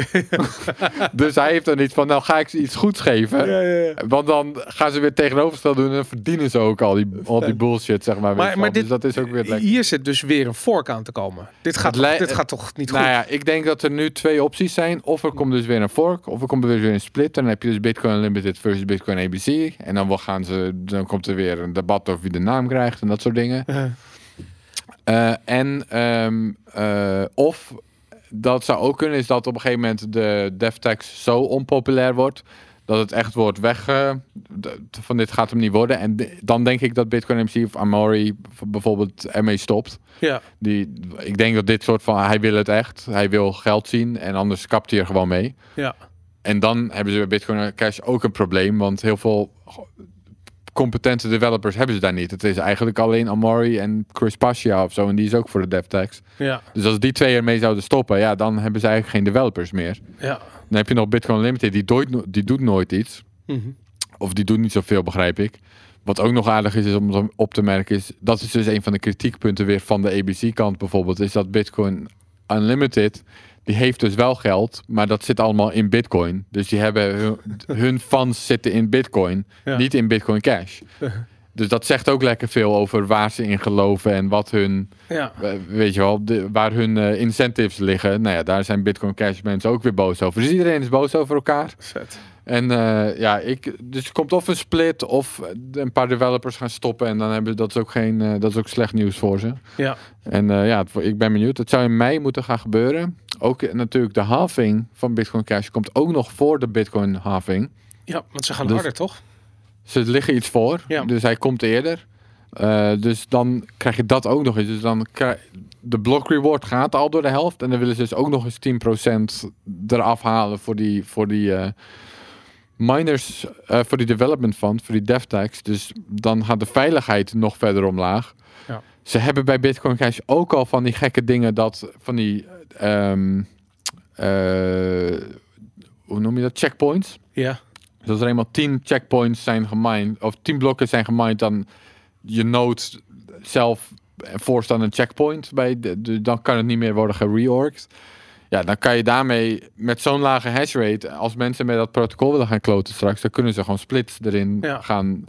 dus hij heeft dan iets van, nou ga ik ze iets goeds geven. Ja, ja, ja. Want dan gaan ze weer tegenovergesteld doen en dan verdienen ze ook al die, al die bullshit, zeg maar. Maar, maar dit, dus dat is ook weer lekker. hier zit dus weer een fork aan te komen. Dit gaat, toch, dit gaat toch niet Nou goed? ja, ik denk dat er nu twee opties zijn. Of er komt dus weer een fork, of er komt er weer een split. Dan heb je dus Bitcoin Unlimited versus Bitcoin ABC. En dan, gaan ze, dan komt er weer een debat over wie de naam krijgt en dat soort dingen. Eh, en ehm, eh, of dat zou ook kunnen, is dat op een gegeven moment de DevTex zo onpopulair wordt. Dat het echt wordt weg. van dit gaat hem niet worden. En dan denk ik dat Bitcoin MC of Amori bijvoorbeeld ermee stopt. Ja. Die, ik denk dat dit soort van, hij wil het echt. Hij wil geld zien en anders kapt hij er gewoon mee. Ja. En dan hebben ze bij Bitcoin Cash ook een probleem. Want heel veel competente developers hebben ze daar niet. Het is eigenlijk alleen Amori en Chris Pascia of zo. En die is ook voor de DevTex. Ja. Dus als die twee ermee zouden stoppen, ja, dan hebben ze eigenlijk geen developers meer. Ja. Dan heb je nog Bitcoin Limited, die, no- die doet nooit iets. Mhm. Of die doet niet zoveel, begrijp ik. Wat ook nog aardig is, is om op te merken, is dat is dus een van de kritiekpunten weer van de ABC-kant bijvoorbeeld, is dat Bitcoin Unlimited, die heeft dus wel geld, maar dat zit allemaal in Bitcoin. Dus die hebben hun, hun funds zitten in Bitcoin, Ja. niet in Bitcoin Cash. Dus dat zegt ook lekker veel over waar ze in geloven en wat hun, Ja. weet je wel, de, waar hun eh, incentives liggen. Nou ja, daar zijn Bitcoin Cash mensen ook weer boos over. Dus iedereen is boos over elkaar. Vet. En eh, ja, ik, dus er komt of een split of een paar developers gaan stoppen. En dan hebben dat is ook geen, eh, dat is ook slecht nieuws voor ze. Ja. En eh, ja, het, ik ben benieuwd. Het zou in mei moeten gaan gebeuren. Ook natuurlijk de halving van Bitcoin Cash komt ook nog voor de Bitcoin halving. Ja, want ze gaan Dus- harder, toch? Ze liggen iets voor, Ja. dus hij komt eerder. Dus dan krijg je dat ook nog eens. Dus dan krijg, de block reward gaat al door de helft. En dan willen ze dus ook nog eens 10% eraf halen voor die, voor die miners, eh, voor die development fund, voor die DevTax. Dus dan gaat de veiligheid nog verder omlaag. Ja. Ze hebben bij Bitcoin Cash ook al van die gekke dingen dat van die ehm, eh, hoe noem je dat? Checkpoints. Ja. Dus als er eenmaal 10 checkpoints zijn gemined, of 10 blokken zijn gemined, dan je node zelf voorstaan een checkpoint bij, de, de- dan kan het niet meer worden gereorged. Ja, dan kan je daarmee met zo'n lage hash rate, als mensen met dat protocol willen gaan kloten straks, dan kunnen ze gewoon splits erin Ja. gaan,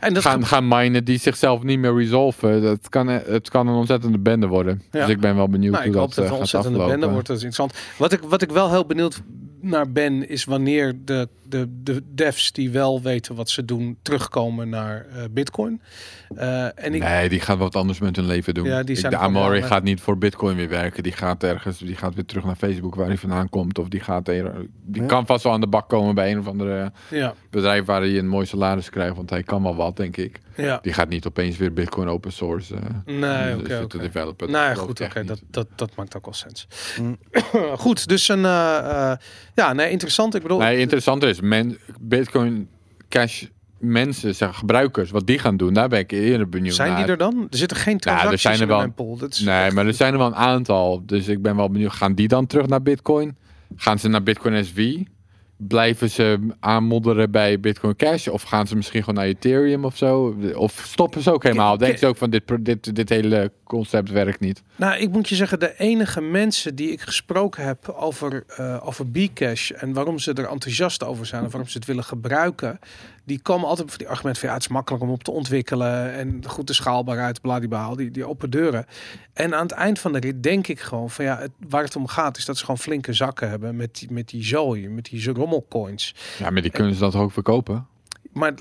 En dat gaan, gaan minen die zichzelf niet meer resolven. Dat kan, het kan een ontzettende bende worden. Ja. Dus ik ben wel benieuwd Nou, ik hoe hoop dat, dat eh, gaat ontzettende aflopen. bende wordt. Dat is interessant. Wat ik, wat ik wel heel benieuwd naar ben, is wanneer de, de, de devs die wel weten wat ze doen, terugkomen naar eh, Bitcoin. Eh, en ik, Nee, die gaat wat anders met hun leven doen. Ja, die Ik- zijn de Amori gaat niet voor Bitcoin weer werken. Die gaat ergens, die gaat weer terug naar Facebook waar hij vandaan komt. Of die gaat er, die Ja. kan vast wel aan de bak komen bij een of andere ja, bedrijf waar hij een mooi salaris krijgt. Want hij kan wel wat, denk ik. Ja. Die gaat niet opeens weer Bitcoin open source eh, Nee, oké, oké. developen. Nou ja, goed, oké, dat, dat, dat maakt ook wel sens. Mm. goed, dus een, eh, eh, ja, nee, interessant. Ik bedoel, Nee, interessanter is, men, Bitcoin Cash mensen, zeg, gebruikers, wat die gaan doen, daar ben ik eerder benieuwd zijn naar. die er dan? Er zitten geen er transacties zijn er in wel- mijn pool. Dat is Nee, echt- maar er zijn er wel een aantal. Dus ik ben wel benieuwd. Gaan die dan terug naar Bitcoin? Gaan ze naar Bitcoin SV? Blijven ze aanmodderen bij Bitcoin Cash? Of gaan ze misschien gewoon naar Ethereum of zo? Of stoppen ze ook helemaal? Denken ze ook van dit, dit, dit hele concept werkt niet? Nou, ik moet je zeggen, de enige mensen die ik gesproken heb over, eh over Bcash en waarom ze er enthousiast over zijn en waarom ze het willen gebruiken, die komen altijd voor die argument van ja, het is makkelijk om op te ontwikkelen en goed de schaalbaarheid, bladibla, die, die open deuren. En aan het eind van de rit denk ik gewoon van ja, het, waar het om gaat is dat ze gewoon flinke zakken hebben met die, met die zooi, met die rommelcoins. Ja, maar die kunnen ze dat ook verkopen? Maar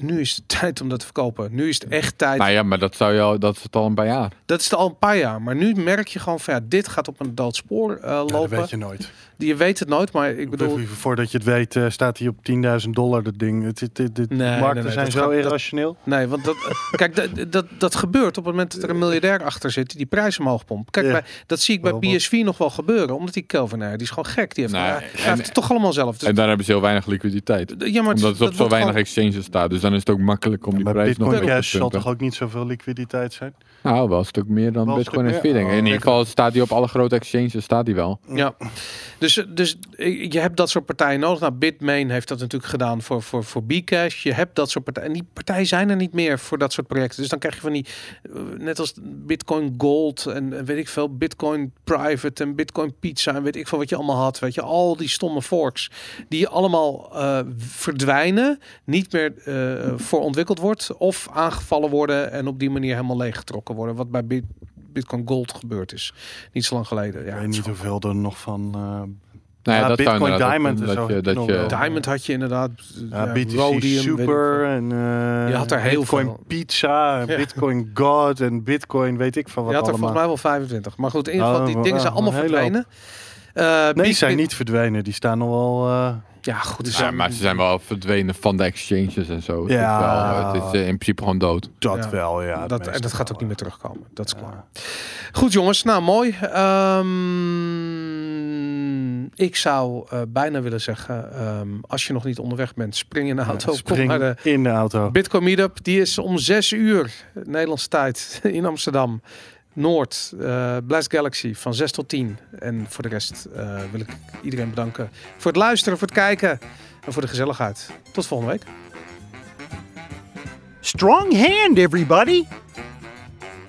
nu is het tijd om dat te verkopen. Nu is het echt tijd. Nou ja, maar dat, zou je al, dat is het al een paar jaar. Dat is al een paar jaar. Maar nu merk je gewoon van ja, dit gaat op een dood spoor eh, Ja, dat lopen. weet je nooit. Je weet het nooit, maar ik bedoel... Voordat je het weet, eh, staat hij op 10.000 dollar, dat ding. Het, het, het, het- Nee, de markten nee, nee, zijn zo gaat- dat- irrationeel. Nee, want dat, kijk, dat, dat, dat gebeurt op het moment dat er een miljardair achter zit die die prijzen omhoog pompt. Kijk, Ja. bij, dat zie ik bij. PSV nog wel gebeuren, omdat die Kelvin, die is gewoon gek. Die heeft, Nee, hij en- het toch allemaal zelf. Dus, En daar hebben ze heel weinig liquiditeit. ja, maar Omdat het op dat zo weinig gewoon- exchanges staat. Dus dan is het ook makkelijk om die Maar prijs nog Bitcoin weer op Cash te zal toch ook niet zoveel liquiditeit zijn? Nou, wel een stuk meer dan Bitcoin en denk ik. In Oh, ieder geval staat die op alle grote exchanges, staat die wel. Ja, dus, dus je hebt dat soort partijen nodig. Nou, Bitmain heeft dat natuurlijk gedaan voor, voor, voor Bcash. Je hebt dat soort partijen. En die partijen zijn er niet meer voor dat soort projecten. Dus dan krijg je van die, eh, net als Bitcoin Gold en en weet ik veel, Bitcoin Private en Bitcoin Pizza en weet ik veel wat je allemaal had. Weet je, al die stomme forks die allemaal eh, verdwijnen, niet meer eh, voor ontwikkeld wordt of aangevallen worden en op die manier helemaal leeggetrokken worden. Wat bij Bit- Bitcoin Gold gebeurd is. Niet zo lang geleden. Ja, ik weet niet hoeveel er nog van... eh, Nou ja, Ja, dat Bitcoin Diamond dat zo je, dat je. Diamond had je inderdaad. ja, ja, BTC Super en eh, Je had er heel Bitcoin veel. Pizza. Bitcoin God en Bitcoin weet ik van wat Je had er allemaal. volgens mij wel 25. Maar goed, in ieder geval, Oh, die dingen zijn allemaal verdwenen. Nee, die zijn niet verdwenen. Die staan nog wel... eh, Ja, goed. ja, maar ze zijn wel verdwenen van de exchanges en zo. Het Ja. is, wel, het is eh, in principe gewoon dood. dat Ja. wel, ja. het dat, en dat gaat ook niet meer terugkomen. Dat is Ja. klaar. Goed jongens, nou mooi. Ehm, ik zou eh, bijna willen zeggen, ehm, als je nog niet onderweg bent, spring in de auto. Ja, kom naar de spring in de auto. Bitcoin Meetup. Die is om 6 uur Nederlandse tijd in Amsterdam. Noord, eh Blast Galaxy van 6 tot 10. En voor de rest eh, wil ik iedereen bedanken voor het luisteren, voor het kijken en voor de gezelligheid. Tot volgende week. Strong hand, everybody!